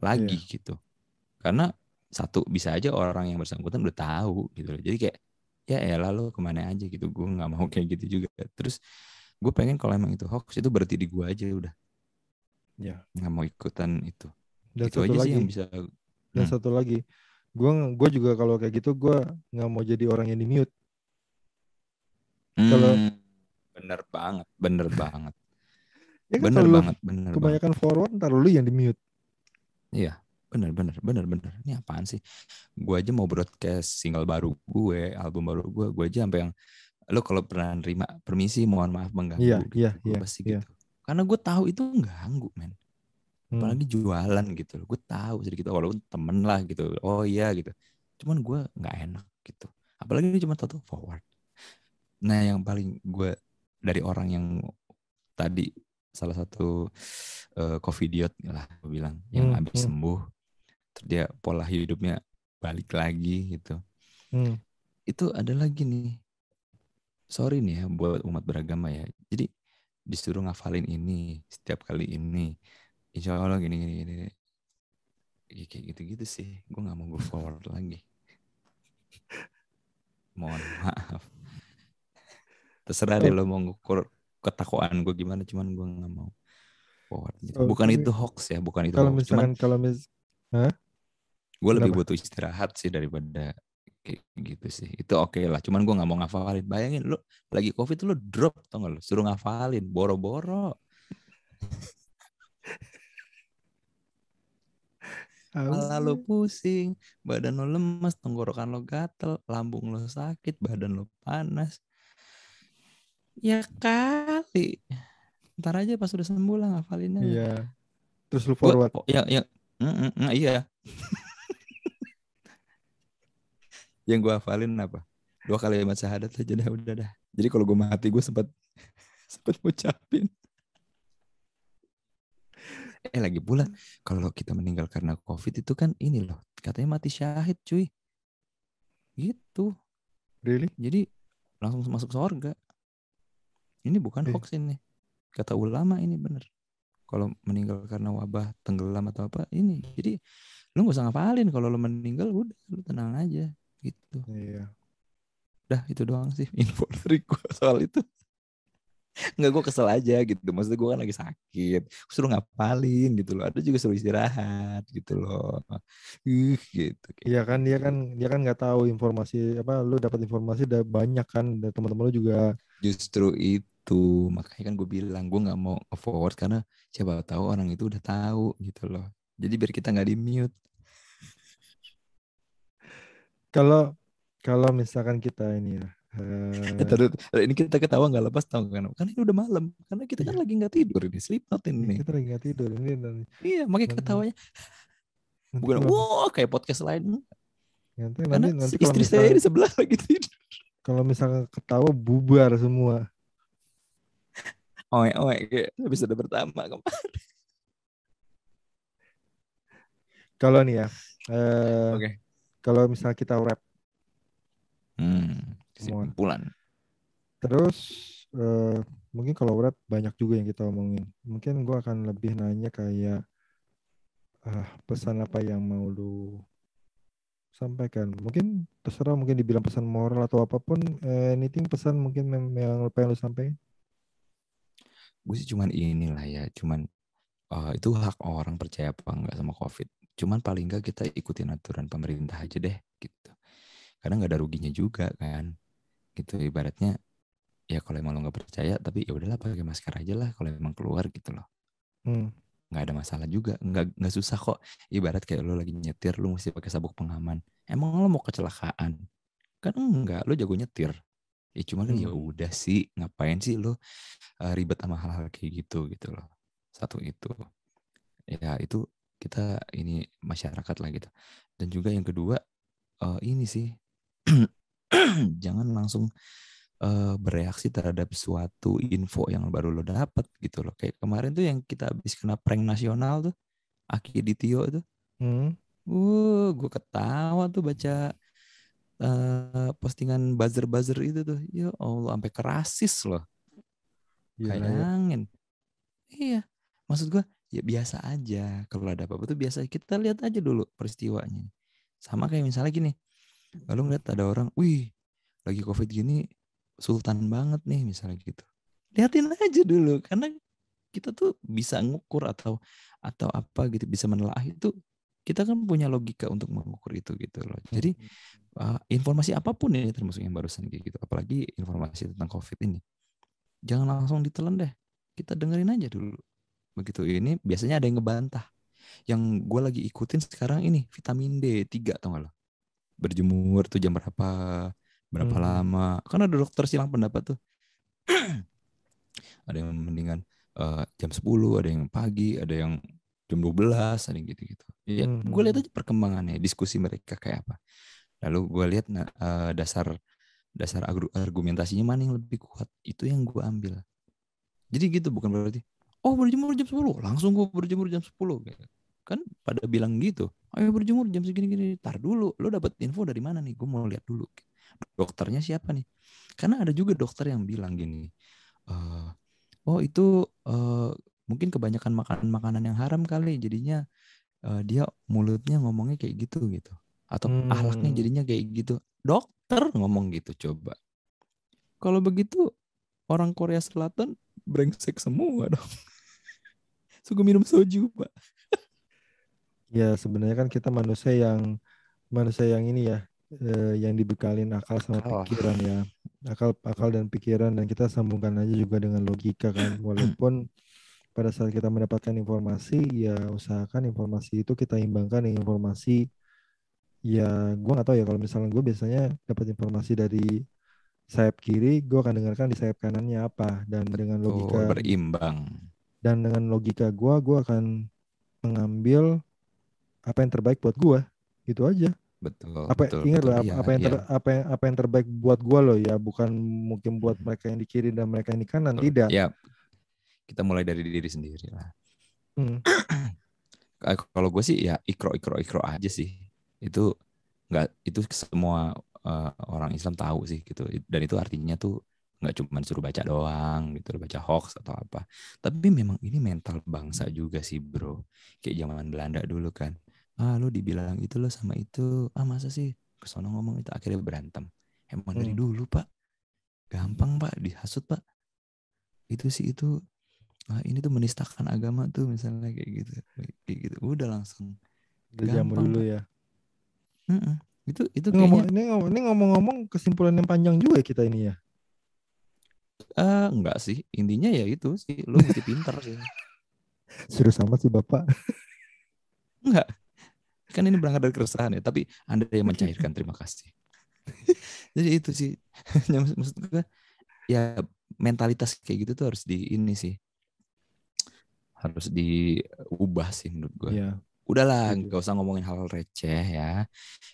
lagi yeah. gitu. Karena satu bisa aja orang yang bersangkutan udah tahu gitu loh. Jadi kayak ya elah lo ke mana aja gitu. Gue nggak mau kayak gitu juga. Terus gue pengen kalau emang itu hoax itu berarti di gue aja udah. Ya. Yeah. Nggak mau ikutan itu dan itu satu lagi. yang bisa dan hmm. satu lagi. Gue gue juga kalau kayak gitu gue nggak mau jadi orang yang di mute hmm, kalau bener banget bener banget. Ya kan bener banget bener kebanyakan banget. forward ntar lu yang di mute iya bener bener bener bener. Ini apaan sih? Gue aja mau broadcast single baru gue album baru gue gue aja sampai yang lo kalau pernah nerima permisi mohon maaf mengganggu iya gitu. iya iya, pasti iya. gitu. Karena gue tahu itu ganggu men hmm. apalagi jualan gitu gue tahu sedikit walaupun temen lah gitu oh iya gitu cuman gue nggak enak gitu apalagi ini cuma satu forward nah yang paling gue dari orang yang tadi salah satu uh, covidiot lah gue bilang yang hmm. habis hmm. sembuh terus dia pola hidupnya balik lagi gitu. Hmm. Itu ada lagi nih. Sorry nih ya buat umat beragama ya. Jadi disuruh ngafalin ini setiap kali ini. Insya Allah gini gini gini. Ya, kayak gitu-gitu sih. Gue nggak mau go forward lagi. Mohon maaf. Terserah deh lo mau ngukur ketakwaan gue gimana, cuman gue nggak mau forward. Oh, Bukan itu hoax ya, bukan itu Kalau hoax. Cuman kalau mis gue lebih butuh istirahat sih daripada kayak gitu sih. Itu oke lah. Cuman gue nggak mau ngafalin. Bayangin lo lagi covid lo drop tau gak lo? Suruh ngafalin, boro-boro. Kepala lo pusing, badan lo lemas, tenggorokan lo gatel, lambung lo sakit, badan lo panas. Ya kali. Ntar aja pas udah sembuh lah ngafalinnya. Iya. Terus lu Gua- forward. oh, ya, ya, Mm, mm, mm, iya. yang gue hafalin apa? Dua kalimat syahadat aja dah udah dah. Jadi kalau gue mati gue sempat sempat ngucapin. Eh lagi pula kalau kita meninggal karena covid itu kan ini loh katanya mati syahid cuy. Gitu. Really? Jadi langsung masuk surga. Ini bukan Eh. hoax ini. Kata ulama ini bener. Kalau meninggal karena wabah tenggelam atau apa ini. Jadi lu gak usah ngapalin kalau lu meninggal udah lu tenang aja gitu. Iya. Udah itu doang sih info dari gue soal itu. Nggak gue kesel aja gitu. Maksudnya gue kan lagi sakit. Suruh ngapalin gitu loh. Ada juga suruh istirahat gitu loh. Uh, gitu. Iya kan dia gitu. kan dia kan nggak tahu informasi apa lu dapat informasi udah banyak kan dari teman-teman lu juga Justru itu makanya kan gue bilang gue nggak mau forward karena siapa tahu orang itu udah tahu gitu loh. Jadi biar kita nggak di mute. kalau kalau misalkan kita ini ya taruh, ini kita ketawa nggak lepas tau kan? Karena ini udah malam. Karena kita kan Iya. lagi nggak tidur ini sleep note ini. kita lagi nggak tidur ini Iya makanya ketawanya nanti bukan wah kayak podcast lain. nanti, Karena nanti, nanti istri saya misalkan, di sebelah lagi tidur. kalau misalkan ketawa bubar semua Oe oe kayak episode pertama kemarin. kalau nih ya eh, Oke. kalau misalnya kita rap Hmm. Kesimpulan. terus eh, mungkin kalau rap banyak juga yang kita omongin. Mungkin gua akan lebih nanya kayak ah, pesan apa yang mau lu sampaikan? Mungkin terserah mungkin dibilang pesan moral atau apa pun eh, anything pesan mungkin yang, yang pengen lu sampaikan? Gue sih cuman inilah ya cuman eh, itu hak orang percaya apa enggak sama covid. Cuman paling enggak kita ikutin aturan pemerintah aja deh gitu. Karena nggak ada ruginya juga kan gitu. Ibaratnya ya kalau emang lo nggak percaya tapi ya udahlah pakai masker aja lah kalau emang keluar gitu loh. Hmm. nggak ada masalah juga. Nggak nggak susah kok. Ibarat kayak lo lagi nyetir lo mesti pakai sabuk pengaman. Emang lo mau kecelakaan? Kan enggak lo jago nyetir. Ya cuma kan Hmm. ya udah sih ngapain sih lo uh, ribet sama hal-hal kayak gitu gitu loh. Satu itu. Ya itu kita ini masyarakat lah gitu. Dan juga yang kedua eh, ini sih jangan langsung eh, bereaksi terhadap suatu info yang baru lo dapat gitu loh kayak kemarin tuh yang kita habis kena prank nasional tuh Aki Ditio tuh Hmm. Wuh, gue ketawa tuh baca eh, postingan buzzer-buzzer itu tuh. Ya Allah, sampai kerasis loh. Ya. Bayangin. Iya. Maksud gue, ya biasa aja. Kalau ada apa-apa tuh biasa. Kita lihat aja dulu peristiwanya. Sama kayak misalnya gini. Lalu ngeliat ada orang, wih, lagi covid gini, sultan banget nih misalnya gitu. Liatin aja dulu. Karena kita tuh bisa ngukur atau atau apa gitu bisa menelaah itu kita kan punya logika untuk mengukur itu gitu loh. Jadi uh, informasi apa pun ini termasuk yang barusan kayak gitu, apalagi informasi tentang COVID ini, jangan langsung ditelan deh. Kita dengerin aja dulu. Begitu ini biasanya ada yang ngebantah. Yang gue lagi ikutin sekarang ini vitamin D3 tau gak lo? Berjemur tuh jam berapa, berapa Hmm. lama. Kan ada dokter silang pendapat tuh. ada yang mendingan eh, jam 10, ada yang pagi, ada yang jam 12, ada yang gitu-gitu. Ya, Hmm. gue lihat aja perkembangannya, diskusi mereka kayak apa. Lalu gue lihat nah, eh, dasar dasar argumentasinya mana yang lebih kuat, itu yang gue ambil. Jadi gitu bukan berarti oh berjemur jam 10, langsung gue berjemur jam 10 gitu. Kan pada bilang gitu. Ayo berjemur jam segini gini tar dulu lo dapet info dari mana nih? Gue mau lihat dulu. Dokternya siapa nih? Karena ada juga dokter yang bilang gini uh, oh itu uh, mungkin kebanyakan makanan makanan yang haram kali. Jadinya uh, dia mulutnya ngomongnya kayak gitu gitu. Atau hmm. ahlaknya jadinya kayak gitu. Dokter ngomong gitu coba. Kalau begitu orang Korea Selatan brengsek semua dong. Suka minum soju pak ya sebenarnya kan kita manusia yang manusia yang ini ya eh, yang dibekalin akal sama akal. pikiran ya. Akal akal dan pikiran dan kita sambungkan aja juga dengan logika kan. Walaupun pada saat kita mendapatkan informasi ya usahakan informasi itu kita imbangkan dengan informasi ya gue nggak tahu ya. Kalau misalnya gue biasanya dapat informasi dari sayap kiri gue akan dengarkan di sayap kanannya apa. Dan dengan logika oh, berimbang. dan dengan logika gue gue akan mengambil apa yang terbaik buat gue gitu aja. Betul apa betul, ingat betul, loh iya, apa yang ter, iya. apa yang apa yang terbaik buat gue loh ya. Bukan mungkin buat hmm. mereka yang di kiri dan mereka yang di kanan betul. tidak. Ya kita mulai dari diri sendiri lah. Hmm. kalau gue sih ya ikro ikro ikro aja sih. Itu nggak itu semua uh, orang Islam tahu sih gitu. Dan itu artinya tuh nggak cuma suruh baca doang gitu baca hoax atau apa. Tapi memang ini mental bangsa juga sih bro. Kayak zaman Belanda dulu kan ah lu dibilang itu lo sama itu. Ah masa sih? Kesono ngomong itu akhirnya berantem. Emang hmm. dari dulu pak? Gampang pak dihasut pak. Itu sih itu ah, ini tuh menistakan agama tuh misalnya kayak gitu kayak gitu. Udah langsung gampang dulu ya. Mm -mm. itu itu ini ngomong ini ngomong ini ngomong-ngomong kesimpulan yang panjang juga ya kita ini ya. Uh, enggak sih. Intinya ya itu sih lu mesti pinter sih. Serius sama sih bapak. Enggak kan ini berangkat dari keresahan ya tapi anda yang mencairkan terima kasih. Jadi itu sih. Maksud gue ya mentalitas kayak gitu tuh harus di ini sih. Harus diubah sih menurut gue ya. udahlah nggak usah ngomongin hal receh ya.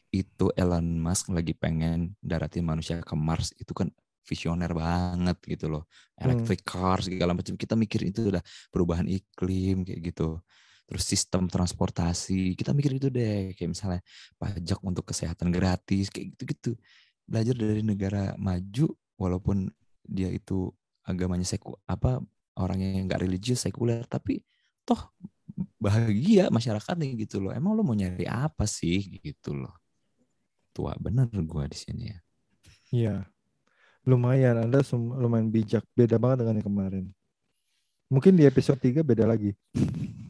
Itu Elon Musk lagi pengen daratin manusia ke Mars. Itu kan visioner banget gitu loh. Hmm. electric car segala macam. Kita mikir itu udah perubahan iklim kayak gitu terus sistem transportasi kita mikir itu deh kayak misalnya pajak untuk kesehatan gratis kayak gitu-gitu. Belajar dari negara maju walaupun dia itu agamanya seku apa orang yang nggak religius sekuler tapi toh bahagia masyarakatnya gitu loh. Emang lo mau nyari apa sih? Gitu loh. Tua bener gua di sini ya. Iya. Lumayan anda lumayan bijak. Beda banget dengan yang kemarin. Mungkin di episode 3 beda lagi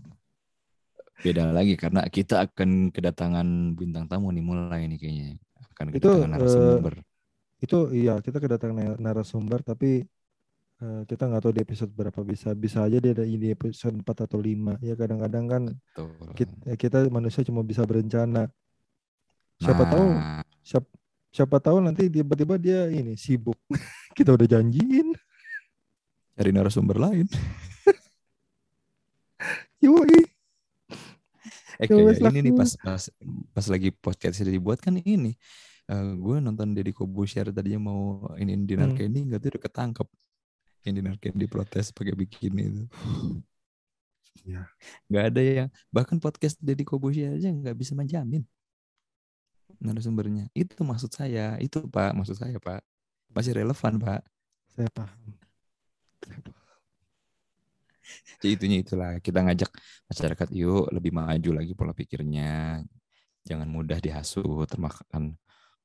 beda lagi karena kita akan kedatangan bintang tamu nih mulai nih kayaknya. Akan kedatangan itu, narasumber. Uh, itu iya kita kedatangan narasumber tapi uh, kita nggak tahu di episode berapa. Bisa bisa aja dia ada di episode 4 atau 5 ya kadang-kadang kan kita, kita manusia cuma bisa berencana. Siapa nah. tahu siapa, siapa tahu nanti tiba-tiba dia ini sibuk. Kita udah janjiin. Cari narasumber lain. Yoi. Eh kayak ini nih pas pas pas lagi podcast ini dibuat kan ini uh, gue nonton Deddy Kobusier tadinya mau ini Dinar hmm. Candy nggak tuh udah ketangkep yang Dinar Candy protes pakai bikini itu. Ya. Gak ada yang bahkan podcast Deddy Kobusier aja nggak bisa menjamin narasumbernya. Itu maksud saya, itu Pak, maksud saya Pak. Masih relevan Pak. Saya paham. Jadi itunya itulah kita ngajak masyarakat yuk lebih maju lagi pola pikirnya. Jangan mudah dihasut termakan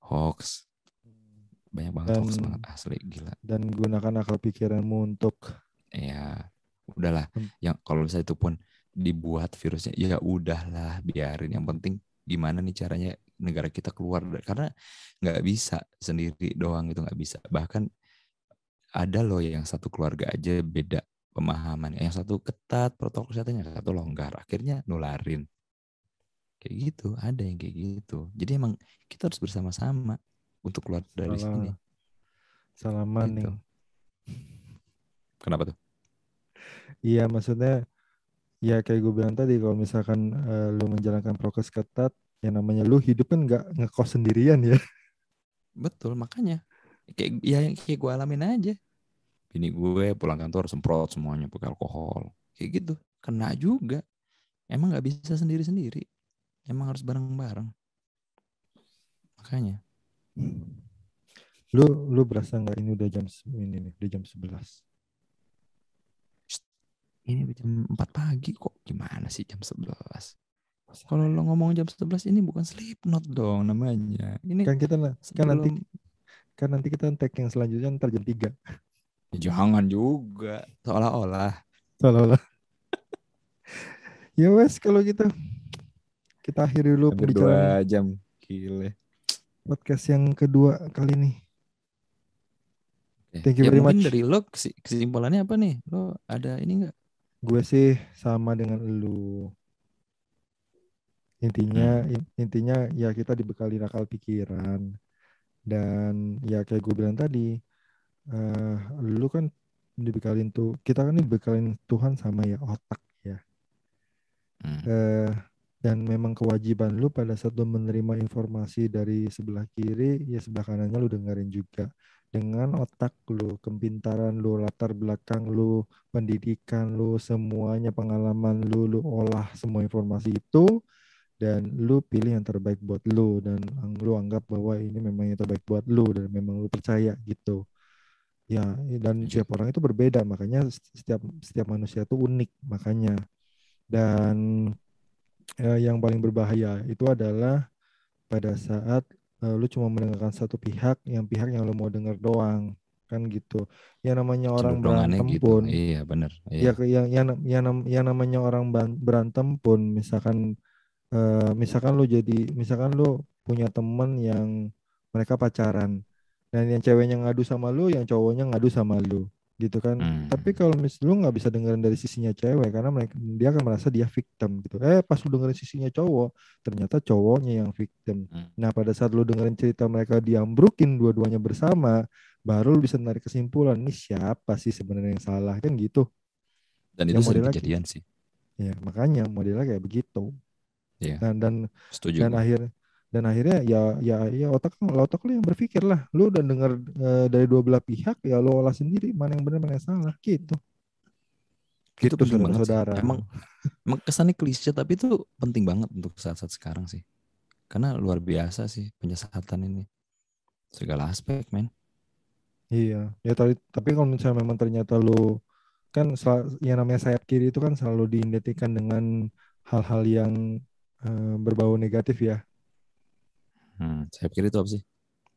hoax. Banyak banget dan, hoax banget asli gila. Dan gunakan akal pikiranmu untuk ya udahlah yang kalau misalnya itu pun dibuat virusnya ya udahlah biarin yang penting gimana nih caranya negara kita keluar karena nggak bisa sendiri doang itu nggak bisa bahkan ada loh yang satu keluarga aja beda pemahaman. Yang satu ketat protokol kesehatan, yang satu longgar. Akhirnya nularin. Kayak gitu, ada yang kayak gitu. Jadi emang kita harus bersama-sama untuk keluar dari Salah. sini. Salaman gitu. nih. Kenapa tuh? Iya, maksudnya ya kayak gue bilang tadi kalau misalkan uh, lu menjalankan prokes ketat, yang namanya lu hidup kan nggak ngekos sendirian ya. Betul, makanya kayak ya kayak gue alamin aja bini gue pulang kantor semprot semuanya pakai alkohol kayak gitu kena juga emang nggak bisa sendiri sendiri Emang harus bareng-bareng. Makanya. Lu lu berasa nggak ini udah jam ini nih, udah jam 11. Ini udah jam 4 pagi kok. Gimana sih jam 11? Kalau lo ngomong jam 11 ini bukan sleep note dong namanya. Ini Kan kita kan nanti kan nanti kita tag yang selanjutnya ntar jam 3. Ya, jangan juga. Seolah-olah. Seolah-olah. ya wes kalau gitu kita akhiri dulu Hampir pembicaraan dua jam. Gile. podcast yang kedua kali ini. Thank you ya very much. dari lo kesi- kesimpulannya apa nih? Lo ada ini enggak? Gue sih sama dengan lu. Intinya Hmm. in- intinya ya kita dibekali akal pikiran dan ya kayak gue bilang tadi eh lu kan dibekalin tuh kita kan dibekalin Tuhan sama ya otak ya. Hmm. eh, dan memang kewajiban lu pada saat lu menerima informasi dari sebelah kiri ya sebelah kanannya lu dengerin juga dengan otak lu kepintaran lu latar belakang lu pendidikan lu semuanya pengalaman lu lu olah semua informasi itu dan lu pilih yang terbaik buat lu dan lu anggap bahwa ini memang yang terbaik buat lu dan memang lu percaya gitu ya dan Setuju. tiap orang itu berbeda makanya setiap setiap manusia itu unik makanya dan eh, yang paling berbahaya itu adalah pada saat eh, lu cuma mendengarkan satu pihak yang pihak yang lu mau denger doang kan gitu yang namanya orang berantem gitu. pun Iya bener. ya Iya. ke- yang yang yang, yang namanya orang berantem pun misalkan eh, misalkan lu jadi misalkan lu punya temen yang mereka pacaran dan yang ceweknya ngadu sama lu yang cowoknya ngadu sama lu gitu kan Hmm. tapi kalau mis lu nggak bisa dengerin dari sisinya cewek karena mereka dia akan merasa dia victim gitu eh pas lu dengerin sisinya cowok ternyata cowoknya yang victim Hmm. nah pada saat lu dengerin cerita mereka diambrukin dua-duanya bersama baru lu bisa narik kesimpulan ini siapa sih sebenarnya yang salah kan gitu Dan yang itu sering lagi. kejadian sih. Ya, makanya modelnya kayak begitu. Iya. Dan dan Setuju. dan akhir dan akhirnya ya ya ya otak otak lu yang berpikir lah. Lu udah denger eh, dari dua belah pihak ya lu olah sendiri mana yang benar mana yang salah gitu. itu Gitu penting banget sih. saudara-saudara. Emang emang kesannya klise tapi itu penting banget untuk saat-saat sekarang sih. Karena luar biasa sih penyesatan ini. Segala aspek, men. Iya. Ya tapi tapi kalau misalnya memang ternyata lu kan sel- yang namanya sayap kiri itu kan selalu diidentikan dengan hal-hal yang eh, berbau negatif ya. Hmm, saya pikir itu apa sih?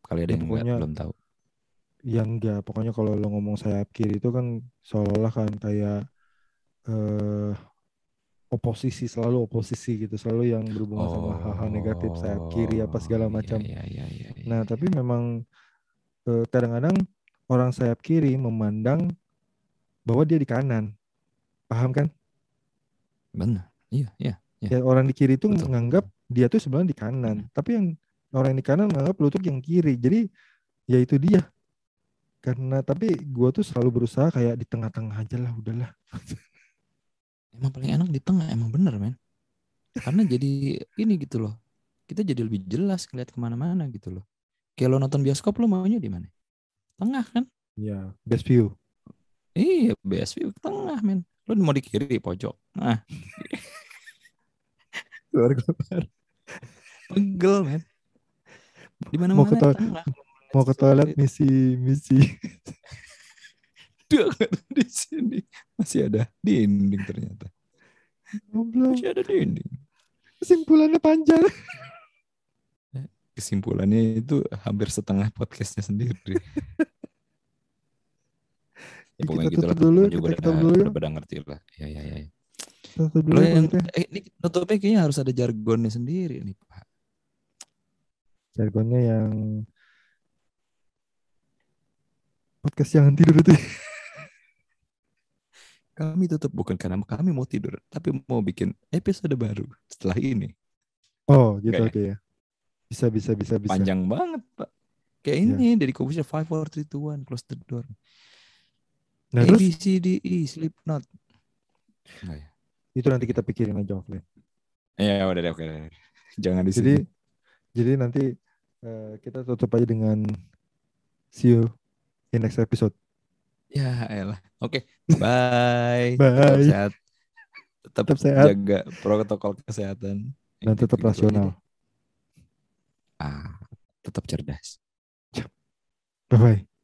Kali ada Ya, yang pokoknya- belum tahu. Ya enggak, pokoknya kalau lo ngomong sayap kiri itu kan seolah-olah kan kayak eh oposisi selalu oposisi gitu, selalu yang berhubungan sama hal-hal negatif sayap kiri apa segala Oh, macam. Iya, iya, iya, iya, Nah, iya. tapi memang eh, kadang-kadang orang sayap kiri memandang bahwa dia di kanan. Paham kan? benar. Iya, iya. Ya Iya. orang di kiri itu Betul. menganggap dia tuh sebenarnya di kanan, tapi yang orang yang di kanan menganggap lu tuh yang kiri. Jadi ya itu dia. Karena tapi gua tuh selalu berusaha kayak di tengah-tengah aja lah, udahlah. Emang paling enak di tengah, emang bener, men. Karena jadi ini gitu loh. Kita jadi lebih jelas ngeliat ke mana-mana gitu loh. Kayak lo nonton bioskop lo maunya di mana? Tengah kan? Ya, best view. Iya, BSV ke tengah, men. Lo mau di kiri, pojok. Nah, Keluar-keluar. pegel, men. Di mana Mau ke toilet-. Mau ke toilet misi misi. Duh, di sini masih ada dinding ternyata. Goblok. Masih ada dinding. Kesimpulannya panjang. Kesimpulannya itu hampir setengah podcastnya sendiri. Ya, ya, pokoknya kita gitu lah. dulu, teman-teman juga kita udah, dulu ya. udah pada ngerti lah. Ya, ya, ya. Tutup dulu Lo ya, yang, ya. eh, ini nutupnya kayaknya harus ada jargonnya sendiri nih, Pak. Jargonnya yang podcast jangan tidur itu. Kami tutup bukan karena kami mau tidur, tapi mau bikin episode baru setelah ini. Oh, gitu oke ya. Bisa bisa bisa bisa. Panjang banget, Pak. Kayak Iya. ini dari Kobusya 5, 4, 3, 2, 1, close the door. Nah, A, terus B, C, D, E, sleep not. Enggak ya? itu nanti kita pikirin aja offline. Ya udah deh, oke. deh. Jangan di Jadi sini. jadi nanti eh, kita tutup aja dengan see you in next episode. Ya elah. Oke, bye. Tetap Bye. sehat. Tetap, Tetap sehat. jaga protokol kesehatan. dan tetap Gitu rasional. Ah, tetap cerdas. Bye bye.